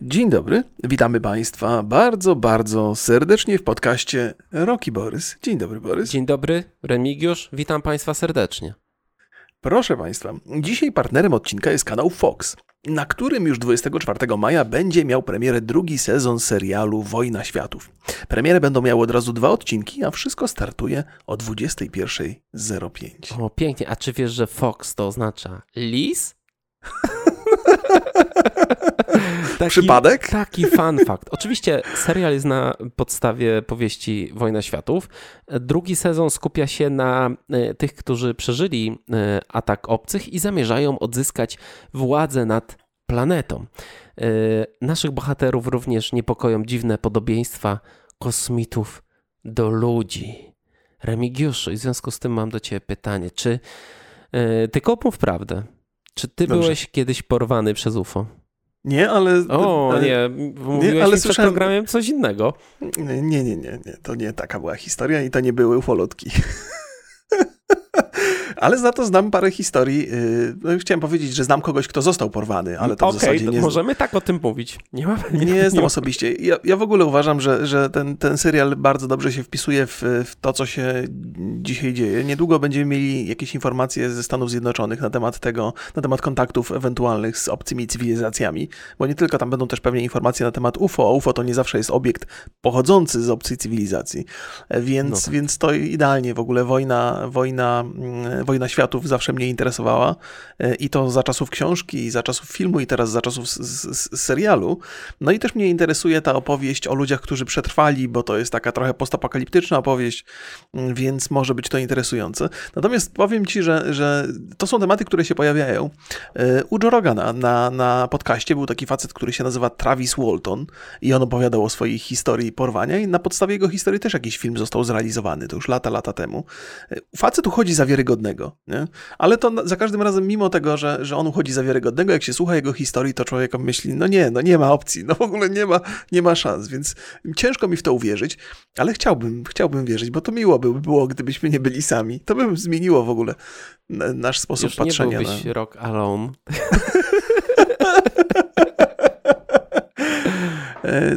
Dzień dobry, witamy Państwa bardzo, bardzo serdecznie w podcaście Roki Borys. Dzień dobry, Borys. Dzień dobry, Remigiusz, witam Państwa serdecznie. Proszę Państwa, dzisiaj partnerem odcinka jest kanał Fox, na którym już 24 maja będzie miał premierę drugi sezon serialu Wojna Światów. Premierę będą miały od razu dwa odcinki, a wszystko startuje o 21.05. O, pięknie. A czy wiesz, że Fox to oznacza lis? taki, Przypadek? Taki fun fact. Oczywiście serial jest na podstawie powieści Wojna Światów. Drugi sezon skupia się na e, tych, którzy przeżyli e, atak obcych i zamierzają odzyskać władzę nad planetą. E, naszych bohaterów również niepokoją dziwne podobieństwa kosmitów do ludzi. Remigiuszu, i w związku z tym mam do ciebie pytanie, czy tylko mów prawdę, czy ty Dobrze. byłeś kiedyś porwany przez UFO? Nie, ale... O, ale, nie, mówiłeś nie, ale przed programem coś innego. Nie, nie, nie, nie, to nie taka była historia i to nie były ufolutki. Ale za to znam parę historii. Y, no, chciałem powiedzieć, że znam kogoś, kto został porwany, ale to okay, w zasadzie nie... możemy tak o tym mówić. Nie, ma, nie, nie znam nie osobiście. Ja, ja, w ogóle uważam, że, że ten, ten serial bardzo dobrze się wpisuje w, w to, co się dzisiaj dzieje. Niedługo będziemy mieli jakieś informacje ze Stanów Zjednoczonych na temat tego, na temat kontaktów ewentualnych z obcymi cywilizacjami, bo nie tylko tam będą też pewnie informacje na temat UFO. UFO to nie zawsze jest obiekt pochodzący z obcej cywilizacji, więc, no tak. więc to idealnie w ogóle wojna, wojna, mm, Wojna Światów zawsze mnie interesowała e, i to za czasów książki, i za czasów filmu, i teraz za czasów serialu. No i też mnie interesuje ta opowieść o ludziach, którzy przetrwali, bo to jest taka trochę postapokaliptyczna opowieść, mm, więc może być to interesujące. Natomiast powiem Ci, że, że to są tematy, które się pojawiają. E, u Joe Rogana na, na podcaście był taki facet, który się nazywa Travis Walton i on opowiadał o swojej historii porwania i na podstawie jego historii też jakiś film został zrealizowany, to już lata, lata temu. E, facet uchodzi za wiarygodnego nie? Ale to za każdym razem, mimo tego, że, że on uchodzi za wiarygodnego, jak się słucha jego historii, to człowiek myśli, no nie, no nie ma opcji, no w ogóle nie ma, nie ma szans, więc ciężko mi w to uwierzyć, ale chciałbym, chciałbym wierzyć, bo to miło by było, gdybyśmy nie byli sami. To by zmieniło w ogóle nasz sposób Już patrzenia. Nie byłbyś na... rok alone.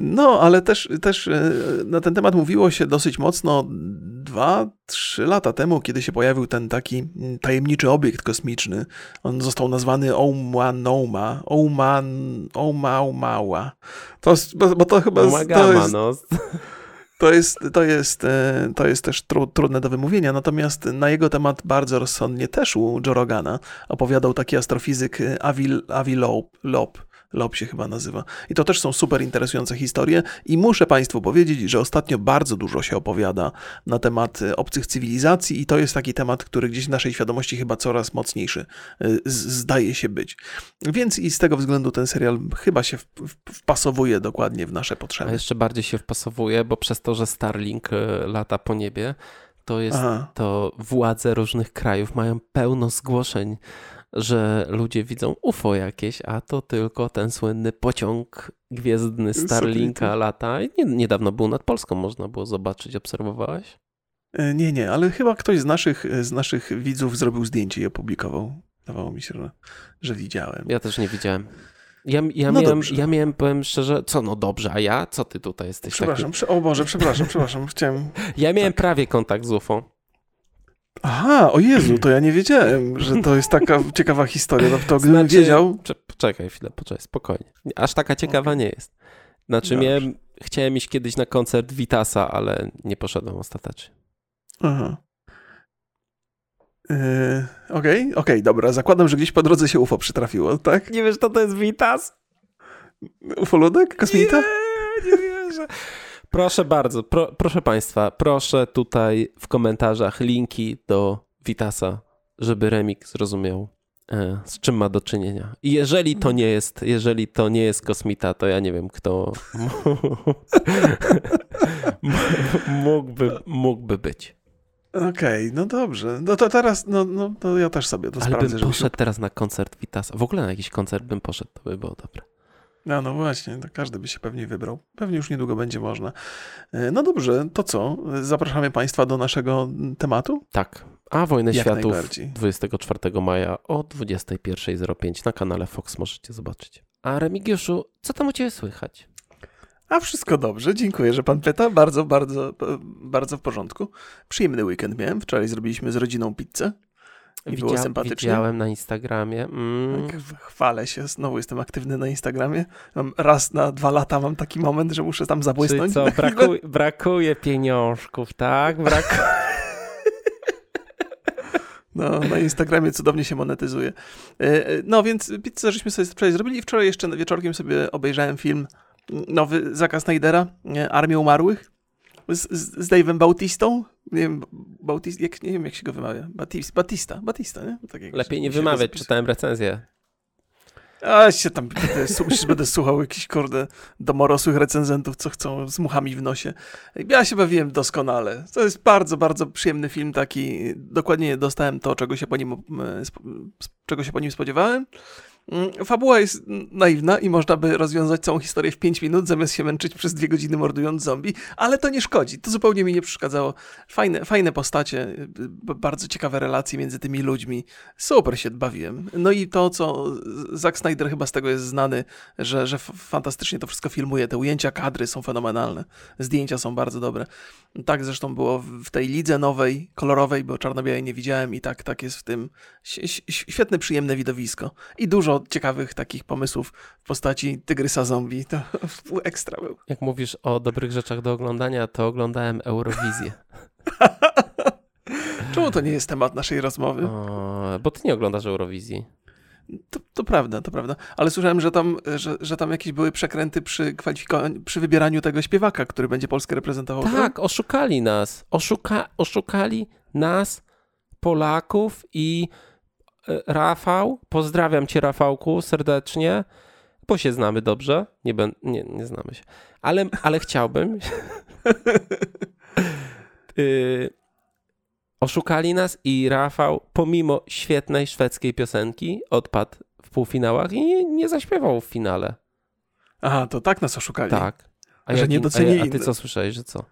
no, ale też, też e, na ten temat mówiło się dosyć mocno dwa, trzy lata temu, kiedy się pojawił ten taki tajemniczy obiekt kosmiczny. On został nazwany Oumuanoma. Ouman, Oumaumała. To, bo, bo to chyba... to jest, no. To jest, to jest, e, to jest też tru, trudne do wymówienia, natomiast na jego temat bardzo rozsądnie też u Joe Rogana opowiadał taki astrofizyk Avi, Avi Loeb Lob się chyba nazywa. I to też są super interesujące historie i muszę Państwu powiedzieć, że ostatnio bardzo dużo się opowiada na temat e, obcych cywilizacji i to jest taki temat, który gdzieś w naszej świadomości chyba coraz mocniejszy e, zdaje się być. Więc i z tego względu ten serial chyba się wpasowuje dokładnie w nasze potrzeby. A jeszcze bardziej się wpasowuje, bo przez to, że Starlink e, lata po niebie, to jest Aha. to władze różnych krajów mają pełno zgłoszeń że ludzie widzą UFO jakieś, a to tylko ten słynny pociąg gwiezdny Starlinka lata. Nie, niedawno był nad Polską, można było zobaczyć. Obserwowałeś? E, nie, nie, ale chyba ktoś z naszych, z naszych widzów zrobił zdjęcie i opublikował. Wydawało mi się, że, że widziałem. Ja też nie widziałem. Ja, ja, no miałem, ja miałem, powiem szczerze, co no dobrze, a ja? Co ty tutaj jesteś Przepraszam, taki... o Boże, przepraszam, przepraszam, chciałem... Ja miałem tak. prawie kontakt z UFO. Aha, o Jezu, to ja nie wiedziałem, że to jest taka ciekawa historia. No, to gdybym znaczy, wiedział... Poczekaj chwilę, poczekaj, spokojnie. Aż taka ciekawa okay. nie jest. Znaczy, miałem, chciałem iść kiedyś na koncert Vitasa, ale nie poszedłem ostatecznie. Aha. Yy, okej, okay, okay, dobra. Zakładam, że gdzieś po drodze się UFO przytrafiło, tak? Nie wiesz, co to jest Vitas? Ufoludek? Kosmita? Nie, nie wierzę. Proszę bardzo, pro, proszę Państwa, proszę tutaj w komentarzach linki do Vitasa, żeby Remik zrozumiał, e, z czym ma do czynienia. I jeżeli to nie jest, jeżeli to nie jest kosmita, to ja nie wiem, kto mógłby, mógłby być. Okej, okay, no dobrze. No to teraz, no, no to ja też sobie to Ale sprawdzę. Ale bym poszedł teraz na koncert Vitasa. W ogóle na jakiś koncert bym poszedł, to by było dobre. No, no właśnie, to każdy by się pewnie wybrał. Pewnie już niedługo będzie można. E, no dobrze, to co? Zapraszamy Państwa do naszego tematu? Tak. A Wojnę Jak Światów 24 maja o 21.05 na kanale Fox możecie zobaczyć. A Remigiuszu, co tam u ciebie słychać? A wszystko dobrze, dziękuję, że pan pyta. Bardzo, bardzo, bardzo w porządku. Przyjemny weekend miałem. Wczoraj zrobiliśmy z rodziną pizzę. I było sympatycznie. Widziałem na Instagramie. Mm. Tak, chwalę się, znowu jestem aktywny na Instagramie. Mam raz na dwa lata mam taki moment, że muszę tam zabłysnąć. Czyli co, braku, brakuje pieniążków, tak? Braku... No, na Instagramie cudownie się monetyzuje. E, e, no więc pizzę żeśmy sobie wczoraj zrobili i wczoraj jeszcze wieczorkiem sobie obejrzałem film nowy Zaka Snydera, Armię Umarłych z, z, z Dave'em Bautistą. Nie wiem, Bautist, jak, nie wiem jak się go wymawia. Batista, Batista, Batista nie? Tak Lepiej nie wymawiać, czytałem recenzję. A się tam będę, będę słuchał jakichś kurde domorosłych recenzentów, co chcą z muchami w nosie. Ja się bawiłem doskonale. To jest bardzo, bardzo przyjemny film taki. Dokładnie dostałem to, czego się po nim, czego się po nim spodziewałem. Mm, fabuła jest naiwna i można by rozwiązać całą historię w 5 minut, zamiast się męczyć przez dwie godziny mordując zombie, ale to nie szkodzi. To zupełnie mi nie przeszkadzało. Fajne, fajne postacie, bardzo ciekawe relacje między tymi ludźmi. Super się bawiłem. No i to, co Zack Snyder chyba z tego jest znany, że, że fantastycznie to wszystko filmuje. Te ujęcia, kadry są fenomenalne. Zdjęcia są bardzo dobre. Tak zresztą było w tej lidze nowej, kolorowej, bo czarno-białej nie widziałem i tak, tak jest w tym. Świetne, przyjemne widowisko. I dużo ciekawych takich pomysłów w postaci tygrysa zombie. To ekstra był. Jak mówisz o dobrych rzeczach do oglądania, to oglądałem Eurowizję. Czemu to nie jest temat naszej rozmowy? O, bo ty nie oglądasz Eurowizji. To, to, prawda, to prawda. Ale słyszałem, że tam, że, że tam jakieś były przekręty przy, przy wybieraniu tego śpiewaka, który będzie Polskę reprezentował. Tak, tak? oszukali nas. Oszuka oszukali nas, Polaków i Rafał. Pozdrawiam cię, Rafałku, serdecznie, bo się znamy dobrze. Nie, ben, nie, nie znamy się. Ale, ale chciałbym. y Oszukali nas i Rafał, pomimo świetnej szwedzkiej piosenki, odpadł w półfinałach i nie, nie zaśpiewał w finale. Aha, to tak nas oszukali. Tak. A że nie docenili. A, a ty co słyszałeś, że co?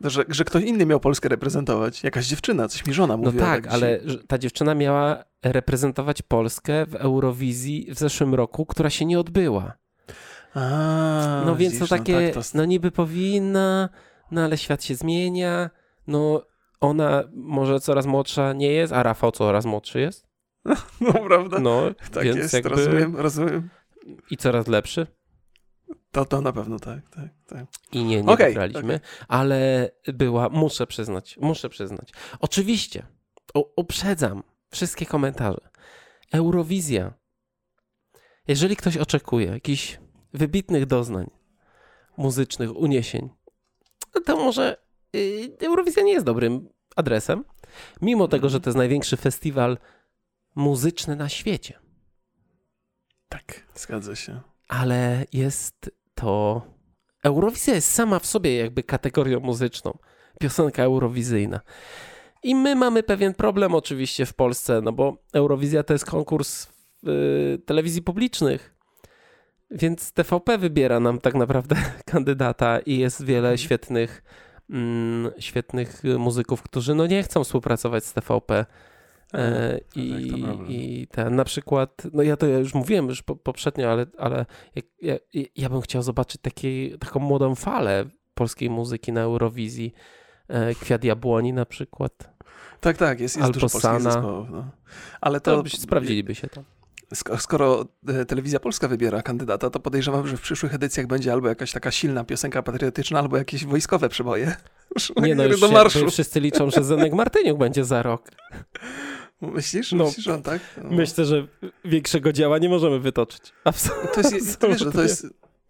Że, że ktoś inny miał Polskę reprezentować. Jakaś dziewczyna, coś mi żona no mówiła. No tak, tak ale ta dziewczyna miała reprezentować Polskę w Eurowizji w zeszłym roku, która się nie odbyła. A, no więc widzisz, to takie, no, tak, to... no niby powinna, no ale świat się zmienia, no ona może coraz młodsza nie jest, a Rafał coraz młodszy jest. No, prawda? No, tak więc jest, jakby... rozumiem, rozumiem. I coraz lepszy. To, to na pewno tak, tak, tak. I nie, nie okay, wygraliśmy, okay. ale była, muszę przyznać, muszę przyznać. Oczywiście, uprzedzam wszystkie komentarze. Eurowizja. Jeżeli ktoś oczekuje jakichś wybitnych doznań muzycznych, uniesień, to może Y, Eurowizja nie jest dobrym adresem, mimo tego, że to jest największy festiwal muzyczny na świecie. Tak, zgadza się. Ale jest to. Eurowizja jest sama w sobie jakby kategorią muzyczną. Piosenka eurowizyjna. I my mamy pewien problem oczywiście w Polsce, no bo Eurowizja to jest konkurs y, telewizji publicznych, więc TVP wybiera nam tak naprawdę kandydata i jest wiele mhm. świetnych mm, świetnych muzyków, którzy no nie chcą współpracować z TVP. E, i, tak, I ten na przykład, no ja to ja już mówiłem już po, poprzednio, ale, ale ja, ja, bym chciał zobaczyć takiej, taką młodą falę polskiej muzyki na Eurowizji. E, Kwiat Jabłoni na przykład. Tak, tak, jest, jest Albo dużo polskich zespołów. No. Ale to, to sprawdziliby się to. Skoro e, Telewizja Polska wybiera kandydata, to podejrzewam, że w przyszłych edycjach będzie albo jakaś taka silna piosenka patriotyczna, albo jakieś wojskowe przeboje. Nie no, już do marszu. wszyscy liczą, że Zenek Martyniuk będzie za rok. Myślisz? No, Myślisz, on tak? No. Myślę, że większego dzieła nie możemy wytoczyć. Absolutnie. To jest, wiesz, to jest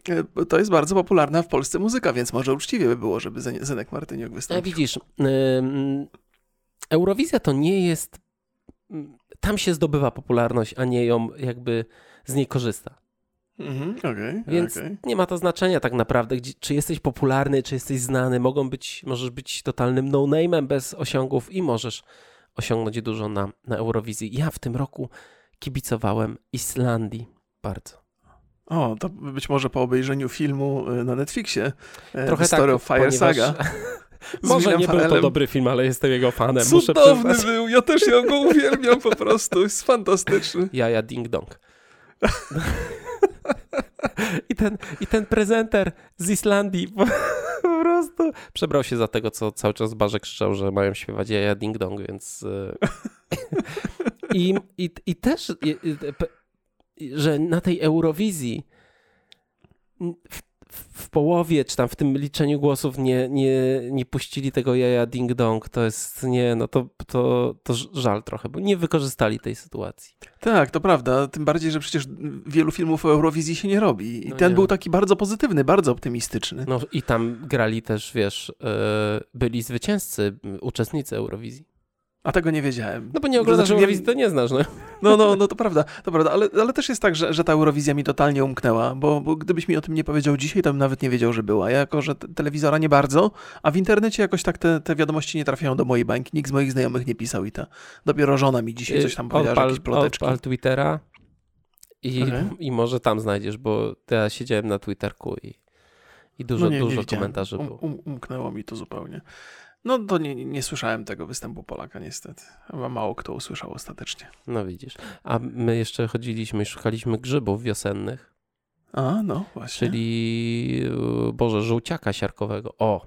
e, to jest bardzo popularna w Polsce muzyka, więc może uczciwie by było, żeby Zenek Martyniuk wystąpił. A widzisz, Eurowizja to nie jest tam się zdobywa popularność, a nie ją jakby z niej korzysta. Mhm, okay, Więc okay. nie ma to znaczenia tak naprawdę, gdzie, czy jesteś popularny, czy jesteś znany. Mogą być, możesz być totalnym no-name'em bez osiągów i możesz osiągnąć dużo na, na Eurowizji. Ja w tym roku kibicowałem Islandii bardzo. O, to być może po obejrzeniu filmu y, na Netflixie y, Trochę Story tak, of Fire ponieważ... Saga. Może nie był to dobry film, ale jestem jego fanem. Cudowny był, ja też ją go uwielbiam po prostu, jest fantastyczny. Jaja ding dong. I ten, I ten prezenter z Islandii po, po prostu przebrał się za tego, co cały czas Barze krzyczał, że mają śpiewać jaja ding dong, więc... e, I, i, i też, że na tej Eurowizji w, połowie, czy tam w tym liczeniu głosów nie, nie, nie puścili tego jaja ding dong, to jest, nie, no to, to, to żal trochę, bo nie wykorzystali tej sytuacji. Tak, to prawda. Tym bardziej, że przecież wielu filmów o Eurowizji się nie robi. I No ten nie. był taki bardzo pozytywny, bardzo optymistyczny. No i tam grali też, wiesz, e, byli zwycięzcy, uczestnicy Eurowizji. A tego nie wiedziałem. No bo nie oglądasz znaczy, nie- Eurowizji, to nie znasz, no. No, no, no to prawda, to prawda, ale, ale też jest tak, że, że ta Eurowizja mi totalnie umknęła, bo, bo gdybyś mi o tym nie powiedział dzisiaj, to bym nawet nie wiedział, że była. Ja jako, że te- telewizora nie bardzo, a w internecie jakoś tak te, te wiadomości nie trafiają do mojej bańki, nikt z moich znajomych nie pisał i ta dopiero żona mi dzisiaj coś tam powiedziała, Odpal, jakieś ploteczki. odpal Twittera i, Okej. i może tam znajdziesz, bo ja siedziałem na Twitterku i, i dużo, no nie, dużo nie komentarzy um, było. um, umknęło mi to zupełnie. No to nie, nie słyszałem tego występu Polaka niestety. Chyba mało kto usłyszał ostatecznie. No widzisz. A my jeszcze chodziliśmy i szukaliśmy grzybów wiosennych, A, no właśnie. czyli, e, Boże, żółciaka siarkowego. O,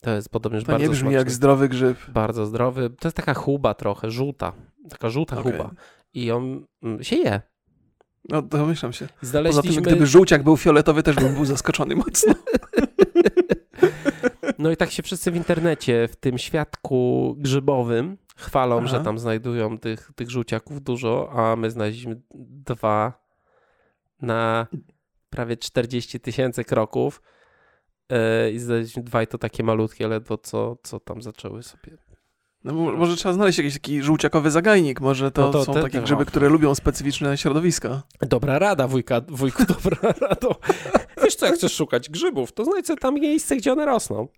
to jest podobnież to bardzo nie brzmi smaczny. jak zdrowy grzyb. Bardzo zdrowy. To jest taka chuba trochę, żółta. Taka żółta Okej. chuba. I on mm, się je. No domyślam się. Poza tym, Znaleźliśmy... gdyby żółciak był fioletowy, też bym był zaskoczony mocno. No i tak się wszyscy w internecie, w tym świadku grzybowym chwalą, Aha. że tam znajdują tych, tych żółciaków dużo, a my znaleźliśmy dwa na prawie 40 tysięcy kroków. Yy, I znaleźliśmy dwa i to takie malutkie, ledwo co, co tam zaczęły sobie. No, mo- może trzeba znaleźć jakiś taki żółciakowy zagajnik. Może to, No to są te- takie te- grzyby, które lubią specyficzne środowiska. Dobra rada, wujka, wujku, dobra rada. Wiesz co, jak chcesz szukać grzybów, to znajdź sobie tam miejsce, gdzie one rosną.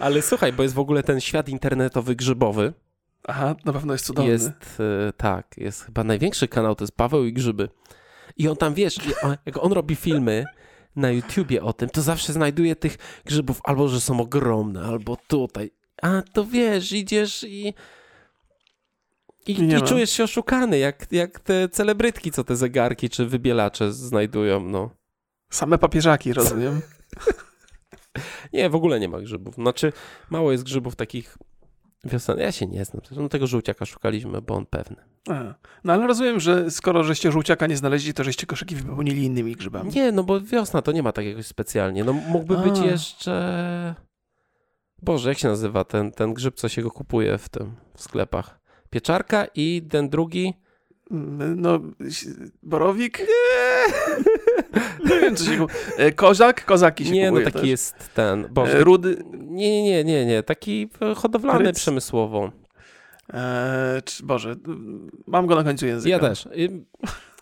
Ale słuchaj, bo jest w ogóle ten świat internetowy grzybowy. Aha, na pewno jest cudowny. Jest, e, tak, jest chyba największy kanał, to jest Paweł i Grzyby. I on tam, wiesz, jak on robi filmy na YouTubie o tym, to zawsze znajduje tych grzybów albo, że są ogromne, albo tutaj. A to wiesz, idziesz i... I, i czujesz się oszukany, jak, jak te celebrytki, co te zegarki czy wybielacze znajdują, no. Same papieżaki, rozumiem. Nie, w ogóle nie ma grzybów. Znaczy, mało jest grzybów takich wiosennych. Ja się nie znam. No tego żółciaka szukaliśmy, bo on pewny. A, No ale rozumiem, że skoro żeście żółciaka nie znaleźli, to żeście koszyki wypełnili innymi grzybami. Nie, no bo wiosna to nie ma takiego specjalnie. No mógłby być A. jeszcze... Boże, jak się nazywa ten, ten grzyb, co się go kupuje w tym, w sklepach? Pieczarka i ten drugi... No, borowik? Nie. nie wiem, co się. E, Kozak? Kozaki się Nie, no taki też. jest ten... Boże, Rudy? nie, nie, nie, nie, taki hodowlany Fryc? przemysłowo. E, czy, Boże, mam go na końcu języka. Ja też. Y,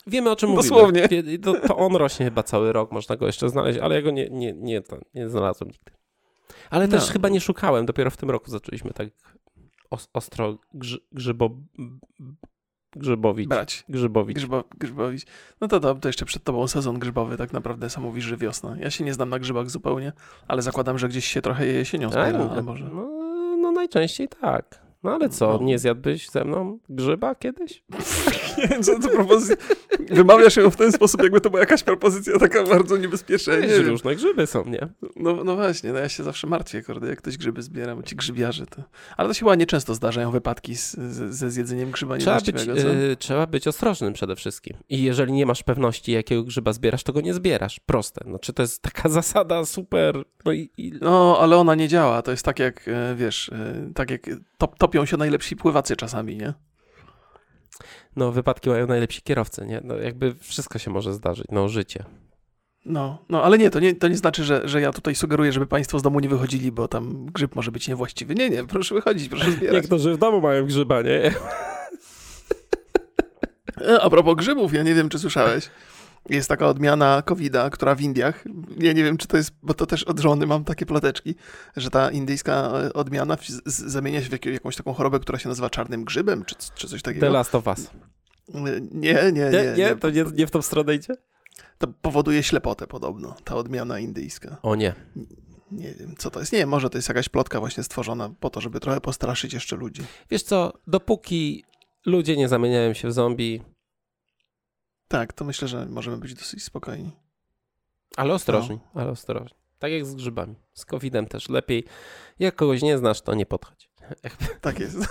Wiemy o czym mówimy. Dosłownie. Wie- To, to on rośnie chyba cały rok, można go jeszcze znaleźć, ale ja go nie, nie, nie, nie znalazłem nigdy. Ale też No. chyba nie szukałem, dopiero w tym roku zaczęliśmy tak os, ostro grzy, grzybo, grzybowić. Brać. Grzybowić. Grzybo, grzybowić. No to, to, to jeszcze przed tobą sezon grzybowy, tak naprawdę sam mówisz, że wiosna. Ja się nie znam na grzybach zupełnie, ale zakładam, że gdzieś się trochę je jesienią Tak, zbiera, a może... no, no najczęściej tak. No ale co, No. nie zjadłbyś ze mną grzyba kiedyś? Nie, co to propozycja? Wymawiasz ją w ten sposób, jakby to była jakaś propozycja taka bardzo niebezpieczna. Nie różne grzyby są, nie? No, no właśnie, no ja się zawsze martwię, kurde, jak ktoś grzyby zbiera, bo ci grzybiarze to... Ale to się chyba nieczęsto zdarzają wypadki z, z, ze zjedzeniem grzyba Trzeba być, niewłaściwego, co? y, trzeba być ostrożnym przede wszystkim. I jeżeli nie masz pewności, jakiego grzyba zbierasz, to go nie zbierasz. Proste. Znaczy to jest taka zasada super. No i, i No, ale ona nie działa. To jest tak jak, e, wiesz, e, tak jak top, topią się najlepsi pływacy czasami, nie? No, wypadki mają najlepsi kierowcy, nie? No, jakby wszystko się może zdarzyć. No, życie. No, no ale nie, to nie, to nie znaczy, że, że ja tutaj sugeruję, żeby państwo z domu nie wychodzili, bo tam grzyb może być niewłaściwy. Nie, nie, proszę wychodzić, proszę zbierać. Niektórzy w domu mają grzyba, nie? E, A propos grzybów, ja nie wiem, czy słyszałeś. Jest taka odmiana COVID-a, która w Indiach, ja nie wiem, czy to jest, bo to też od żony mam takie ploteczki, że ta indyjska e, odmiana zamienia się w jak, jakąś taką chorobę, która się nazywa czarnym grzybem, czy, czy coś The takiego. Last of Us. Nie, nie, nie. Nie, nie, to nie, nie w tą stronę idzie? To powoduje ślepotę podobno, ta odmiana indyjska. O nie. Nie wiem, co to jest. Nie, może to jest jakaś plotka właśnie stworzona po to, żeby trochę postraszyć jeszcze ludzi. Wiesz co, dopóki ludzie nie zamieniają się w zombie. Tak, to myślę, że możemy być dosyć spokojni. Ale ostrożni, no. ale ostrożni. Tak jak z grzybami. Z COVID-em też lepiej. Jak kogoś nie znasz, to nie podchodź. Tak jest.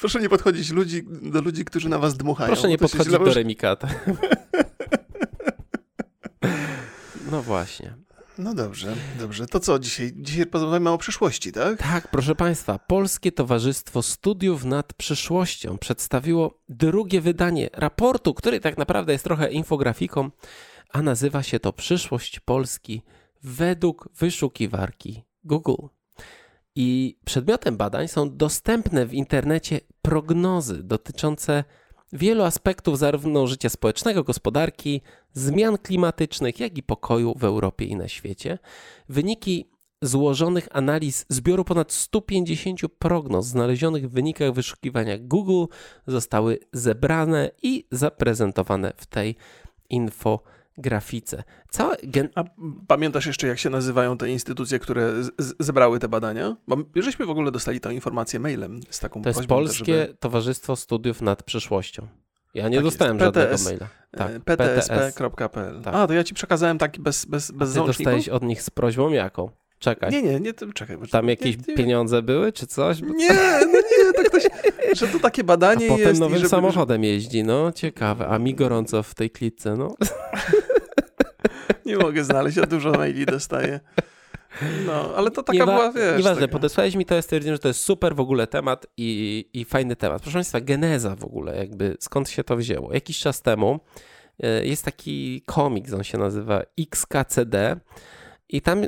Proszę nie podchodzić ludzi, do ludzi, którzy na was dmuchają. Proszę nie podchodzić do remikata. No właśnie. No dobrze, dobrze. To co dzisiaj? Dzisiaj porozmawiamy o przyszłości, tak? Tak, proszę Państwa. Polskie Towarzystwo Studiów nad Przyszłością przedstawiło drugie wydanie raportu, który tak naprawdę jest trochę infografiką, a nazywa się to Przyszłość Polski według wyszukiwarki Google. I przedmiotem badań są dostępne w internecie prognozy dotyczące wielu aspektów zarówno życia społecznego, gospodarki, zmian klimatycznych, jak i pokoju w Europie i na świecie. Wyniki złożonych analiz zbioru ponad 150 prognoz znalezionych w wynikach wyszukiwania Google zostały zebrane i zaprezentowane w tej info grafice. Całe gen... A pamiętasz jeszcze, jak się nazywają te instytucje, które zebrały te badania? Bo żeśmy w ogóle dostali tę informację mailem z taką To jest Polskie żeby... Towarzystwo Studiów nad Przyszłością. Ja nie tak dostałem jest. żadnego PTS, maila. Tak, ptsp.pl. Tak. A, to ja ci przekazałem taki bez, bez, bez A ty dostałeś od nich z prośbą jaką? Czekaj. Nie, nie, nie, czekaj. Tam jakieś nie, nie, pieniądze były, czy coś? Nie, no nie, to ktoś, że to takie badanie A potem jest. nowym żeby... samochodem jeździ, no ciekawe. A mi gorąco w tej klitce, no. nie mogę znaleźć, ja dużo maili dostaję. No, ale to taka była, wiesz... Nieważne, taka... podesłałeś mi to, ja stwierdziłem, że to jest super w ogóle temat i, i fajny temat. Proszę Państwa, geneza w ogóle, jakby skąd się to wzięło. Jakiś czas temu e, jest taki komiks, on się nazywa XKCD i tam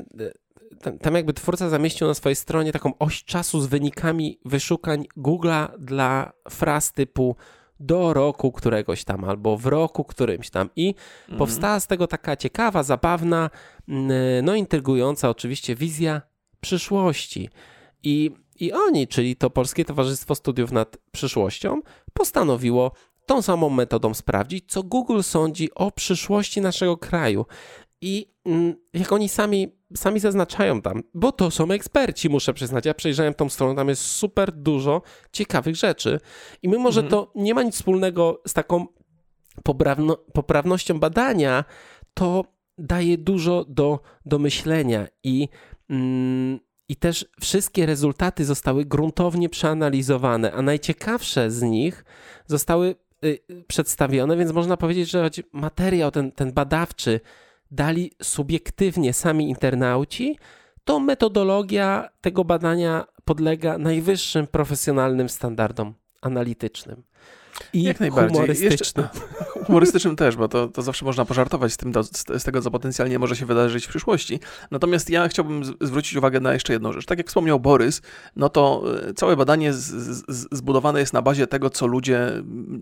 e, tam jakby twórca zamieścił na swojej stronie taką oś czasu z wynikami wyszukań Google'a dla fraz typu do roku któregoś tam, albo w roku którymś tam. I mhm. powstała z tego taka ciekawa, zabawna, no intrygująca oczywiście wizja przyszłości. I, I oni, czyli to Polskie Towarzystwo Studiów nad Przyszłością, postanowiło tą samą metodą sprawdzić, co Google sądzi o przyszłości naszego kraju. I mm, jak oni sami, sami zaznaczają tam, bo to są eksperci, muszę przyznać. Ja przejrzałem tą stronę, tam jest super dużo ciekawych rzeczy. I mimo, że mhm. to nie ma nic wspólnego z taką poprawno, poprawnością badania, to daje dużo do, do myślenia i. Mm, i też wszystkie rezultaty zostały gruntownie przeanalizowane, a najciekawsze z nich zostały y, przedstawione, więc można powiedzieć, że materiał ten, ten badawczy dali subiektywnie sami internauci, to metodologia tego badania podlega najwyższym profesjonalnym standardom analitycznym i Jak najbardziej. humorystycznym. Jeszcze, humorystycznym też, bo to, to zawsze można pożartować z, tym, z, tego, co potencjalnie może się wydarzyć w przyszłości. Natomiast ja chciałbym z, zwrócić uwagę na jeszcze jedną rzecz. Tak jak wspomniał Borys, no to e, całe badanie zbudowane jest na bazie tego, co ludzie,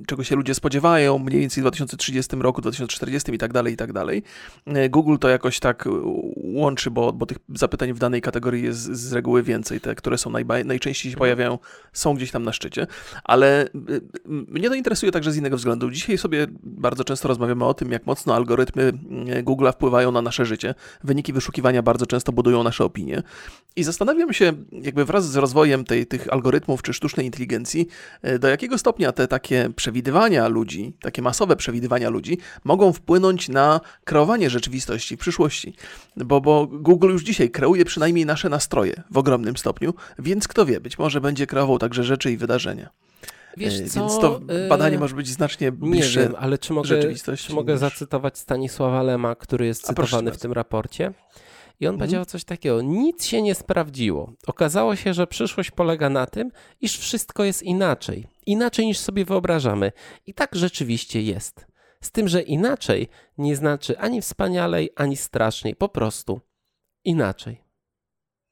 czego się ludzie spodziewają, mniej więcej w 2030 roku, 2040 i tak dalej, i tak dalej. E, Google to jakoś tak łączy, bo, bo tych zapytań w danej kategorii jest z reguły więcej. Te, które są najba, najczęściej się pojawiają, są gdzieś tam na szczycie. Ale e, mnie mnie to interesuje także z innego względu. Dzisiaj sobie bardzo często rozmawiamy o tym, jak mocno algorytmy mm, Google'a wpływają na nasze życie. Wyniki wyszukiwania bardzo często budują nasze opinie. I zastanawiam się, jakby wraz z rozwojem tej, tych algorytmów czy sztucznej inteligencji, e, do jakiego stopnia te takie przewidywania ludzi, takie masowe przewidywania ludzi, mogą wpłynąć na kreowanie rzeczywistości w przyszłości. Bo, bo Google już dzisiaj kreuje przynajmniej nasze nastroje w ogromnym stopniu, więc kto wie, być może będzie kreował także rzeczy i wydarzenia. Wiesz e, co? Więc to badanie e, może być znacznie bliższe Nie wiem, ale czy mogę, czy mogę niż... zacytować Stanisława Lema, który jest cytowany w tym raporcie? I on mhm. powiedział coś takiego: Nic się nie sprawdziło. Okazało się, że przyszłość polega na tym, iż wszystko jest inaczej. Inaczej niż sobie wyobrażamy. I tak rzeczywiście jest. Z tym, że inaczej nie znaczy ani wspanialej, ani straszniej. Po prostu inaczej.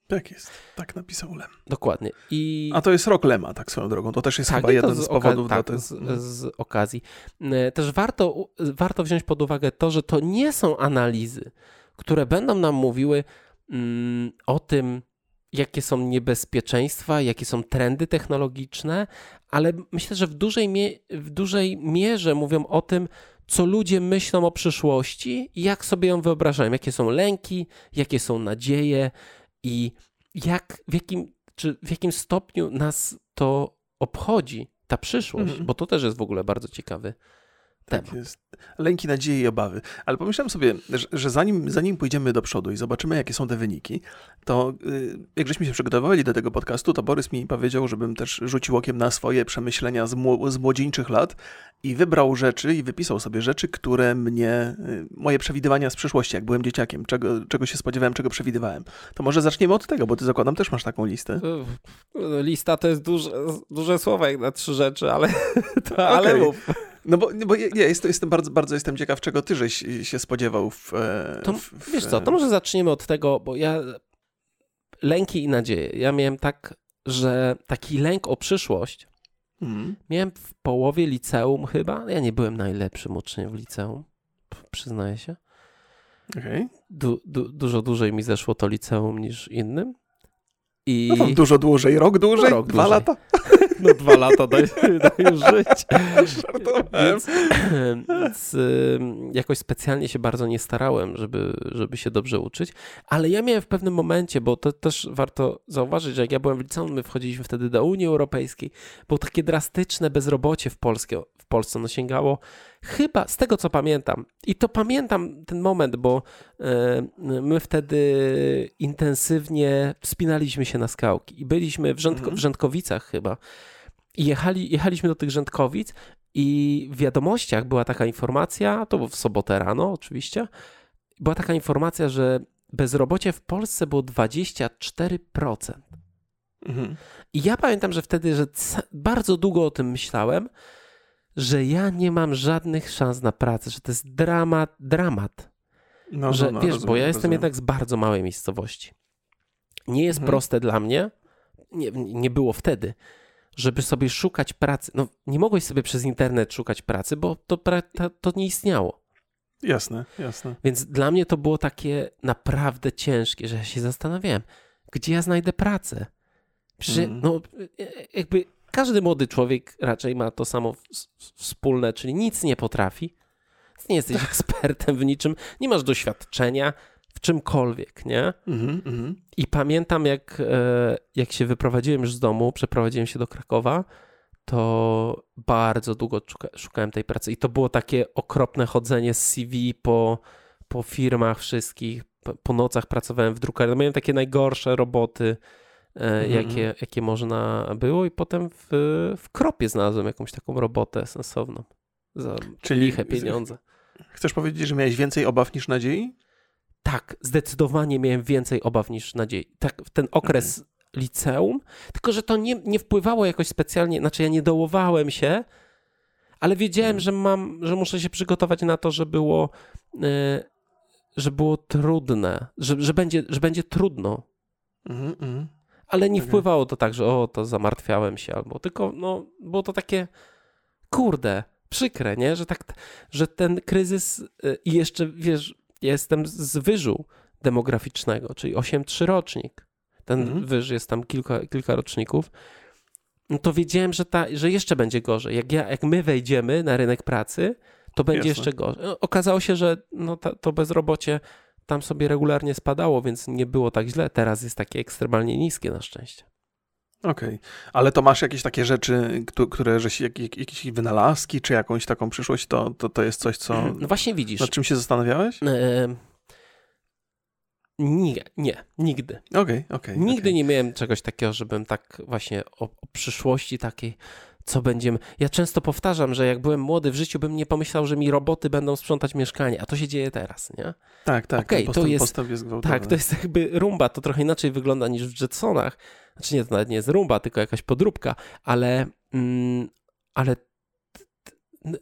Tak jest, tak napisał Lem. Dokładnie. I... A to jest rok Lema, tak swoją drogą. To też jest tak, chyba jeden z, z powodów. Tak, z, z, okazji. E, też warto, warto wziąć pod uwagę to, że to nie są analizy, które będą nam mówiły mm, o tym, jakie są niebezpieczeństwa, jakie są trendy technologiczne, ale myślę, że w dużej, w dużej mierze mówią o tym, co ludzie myślą o przyszłości i jak sobie ją wyobrażają, jakie są lęki, jakie są nadzieje, i jak, w jakim, czy w jakim stopniu nas to obchodzi, ta przyszłość, mhm. bo to też jest w ogóle bardzo ciekawy tak temat. jest. Lęki, nadzieje i obawy. Ale pomyślałem sobie, że, że, zanim, zanim pójdziemy do przodu i zobaczymy, jakie są te wyniki, to yy, jak żeśmy się przygotowywali do tego podcastu, to Borys mi powiedział, żebym też rzucił okiem na swoje przemyślenia z, mł z młodzieńczych lat i wybrał rzeczy i wypisał sobie rzeczy, które mnie, yy, moje przewidywania z przyszłości, jak byłem dzieciakiem, czego, czego się spodziewałem, czego przewidywałem. To może zaczniemy od tego, bo ty zakładam też masz taką listę. Lista to jest duże, duże słowo jak na trzy rzeczy, ale, to, okay. ale mów. No bo, bo ja, ja jestem, jestem, bardzo, bardzo jestem ciekaw, czego ty żeś się spodziewał w, e, to, w, Wiesz co, to może zaczniemy od tego, bo ja lęki i nadzieje. Ja miałem tak, że taki lęk o przyszłość hmm. miałem w połowie liceum chyba. Ja nie byłem najlepszym uczniem w liceum, przyznaję się. Okay. Du, du, dużo dłużej mi zeszło to liceum niż innym. I... No dużo dłużej, rok dłużej, no, rok dwa dłużej. lata. No dwa lata daj, daj już żyć. Więc, więc jakoś specjalnie się bardzo nie starałem, żeby, żeby się dobrze uczyć, ale ja miałem w pewnym momencie, bo to też warto zauważyć, że jak ja byłem w liceum, my wchodziliśmy wtedy do Unii Europejskiej, było takie drastyczne bezrobocie w, Polskie, w Polsce, no sięgało chyba, z tego co pamiętam, i to pamiętam ten moment, bo my wtedy intensywnie wspinaliśmy się na skałki i byliśmy w, Rzędko, mhm. w Rzędkowicach chyba, i jechali, jechaliśmy do tych Rzędkowic i w wiadomościach była taka informacja, to było w sobotę rano oczywiście, była taka informacja, że bezrobocie w Polsce było 24%. Mhm. I ja pamiętam, że wtedy, że bardzo długo o tym myślałem, że ja nie mam żadnych szans na pracę, że to jest dramat, dramat. No, że, no, no, wiesz, rozumiem, bo ja jestem rozumiem. jednak z bardzo małej miejscowości. Nie jest mhm. proste dla mnie, nie, nie było wtedy, żeby sobie szukać pracy. No, nie mogłeś sobie przez internet szukać pracy, bo to, to, nie istniało. Jasne, jasne. Więc dla mnie to było takie naprawdę ciężkie, że ja się zastanawiałem, gdzie ja znajdę pracę. Przecież, mm. no, jakby każdy młody człowiek raczej ma to samo wspólne, czyli nic nie potrafi. Nie jesteś ekspertem w niczym, nie masz doświadczenia, w czymkolwiek, nie? Mm -hmm. I pamiętam, jak, e, jak się wyprowadziłem już z domu, przeprowadziłem się do Krakowa, to bardzo długo szukałem tej pracy. I to było takie okropne chodzenie z CV po, po firmach wszystkich. Po nocach pracowałem w drukarni. Miałem takie najgorsze roboty, mm -hmm. jakie, jakie można było. I potem w, w Kropie znalazłem jakąś taką robotę sensowną. Za Czyli liche pieniądze. Chcesz powiedzieć, że miałeś więcej obaw niż nadziei? Tak, zdecydowanie miałem więcej obaw niż nadziei. Tak, w ten okres okay. liceum, tylko że to nie, nie wpływało jakoś specjalnie, znaczy ja nie dołowałem się, ale wiedziałem, mm. że mam, że muszę się przygotować na to, że było, yy, że było trudne, że, że, będzie, że będzie trudno. Mm -hmm. Ale nie okay. wpływało to tak, że o, to zamartwiałem się, albo tylko, no, było to takie, kurde, przykre, nie? Że tak, że ten kryzys yy, i jeszcze, wiesz, jestem z wyżu demograficznego, czyli 8-3 rocznik. Ten mhm. wyż jest tam kilka, kilka roczników. No to wiedziałem, że, ta, że jeszcze będzie gorzej. Jak, ja, jak my wejdziemy na rynek pracy, to będzie Jasne. jeszcze gorzej. No, okazało się, że no, ta, to bezrobocie tam sobie regularnie spadało, więc nie było tak źle. Teraz jest takie ekstremalnie niskie na szczęście. Okej, okay. ale to masz jakieś takie rzeczy, które, że jak, jakieś wynalazki, czy jakąś taką przyszłość, to, to, to jest coś, co... No właśnie widzisz. Nad czym się zastanawiałeś? E... Nie, nie, nigdy. Okej, okay, okej. Okay, nigdy okay. nie miałem czegoś takiego, żebym tak właśnie o, o, przyszłości takiej, co będziemy. Ja często powtarzam, że jak byłem młody w życiu, bym nie pomyślał, że mi roboty będą sprzątać mieszkanie, a to się dzieje teraz, nie? Tak, tak. Okay, postęp, to jest, postęp jest Tak, to jest jakby rumba, to trochę inaczej wygląda niż w Jetsonach. Znaczy nie, to nawet nie jest rumba, tylko jakaś podróbka, ale, mm, ale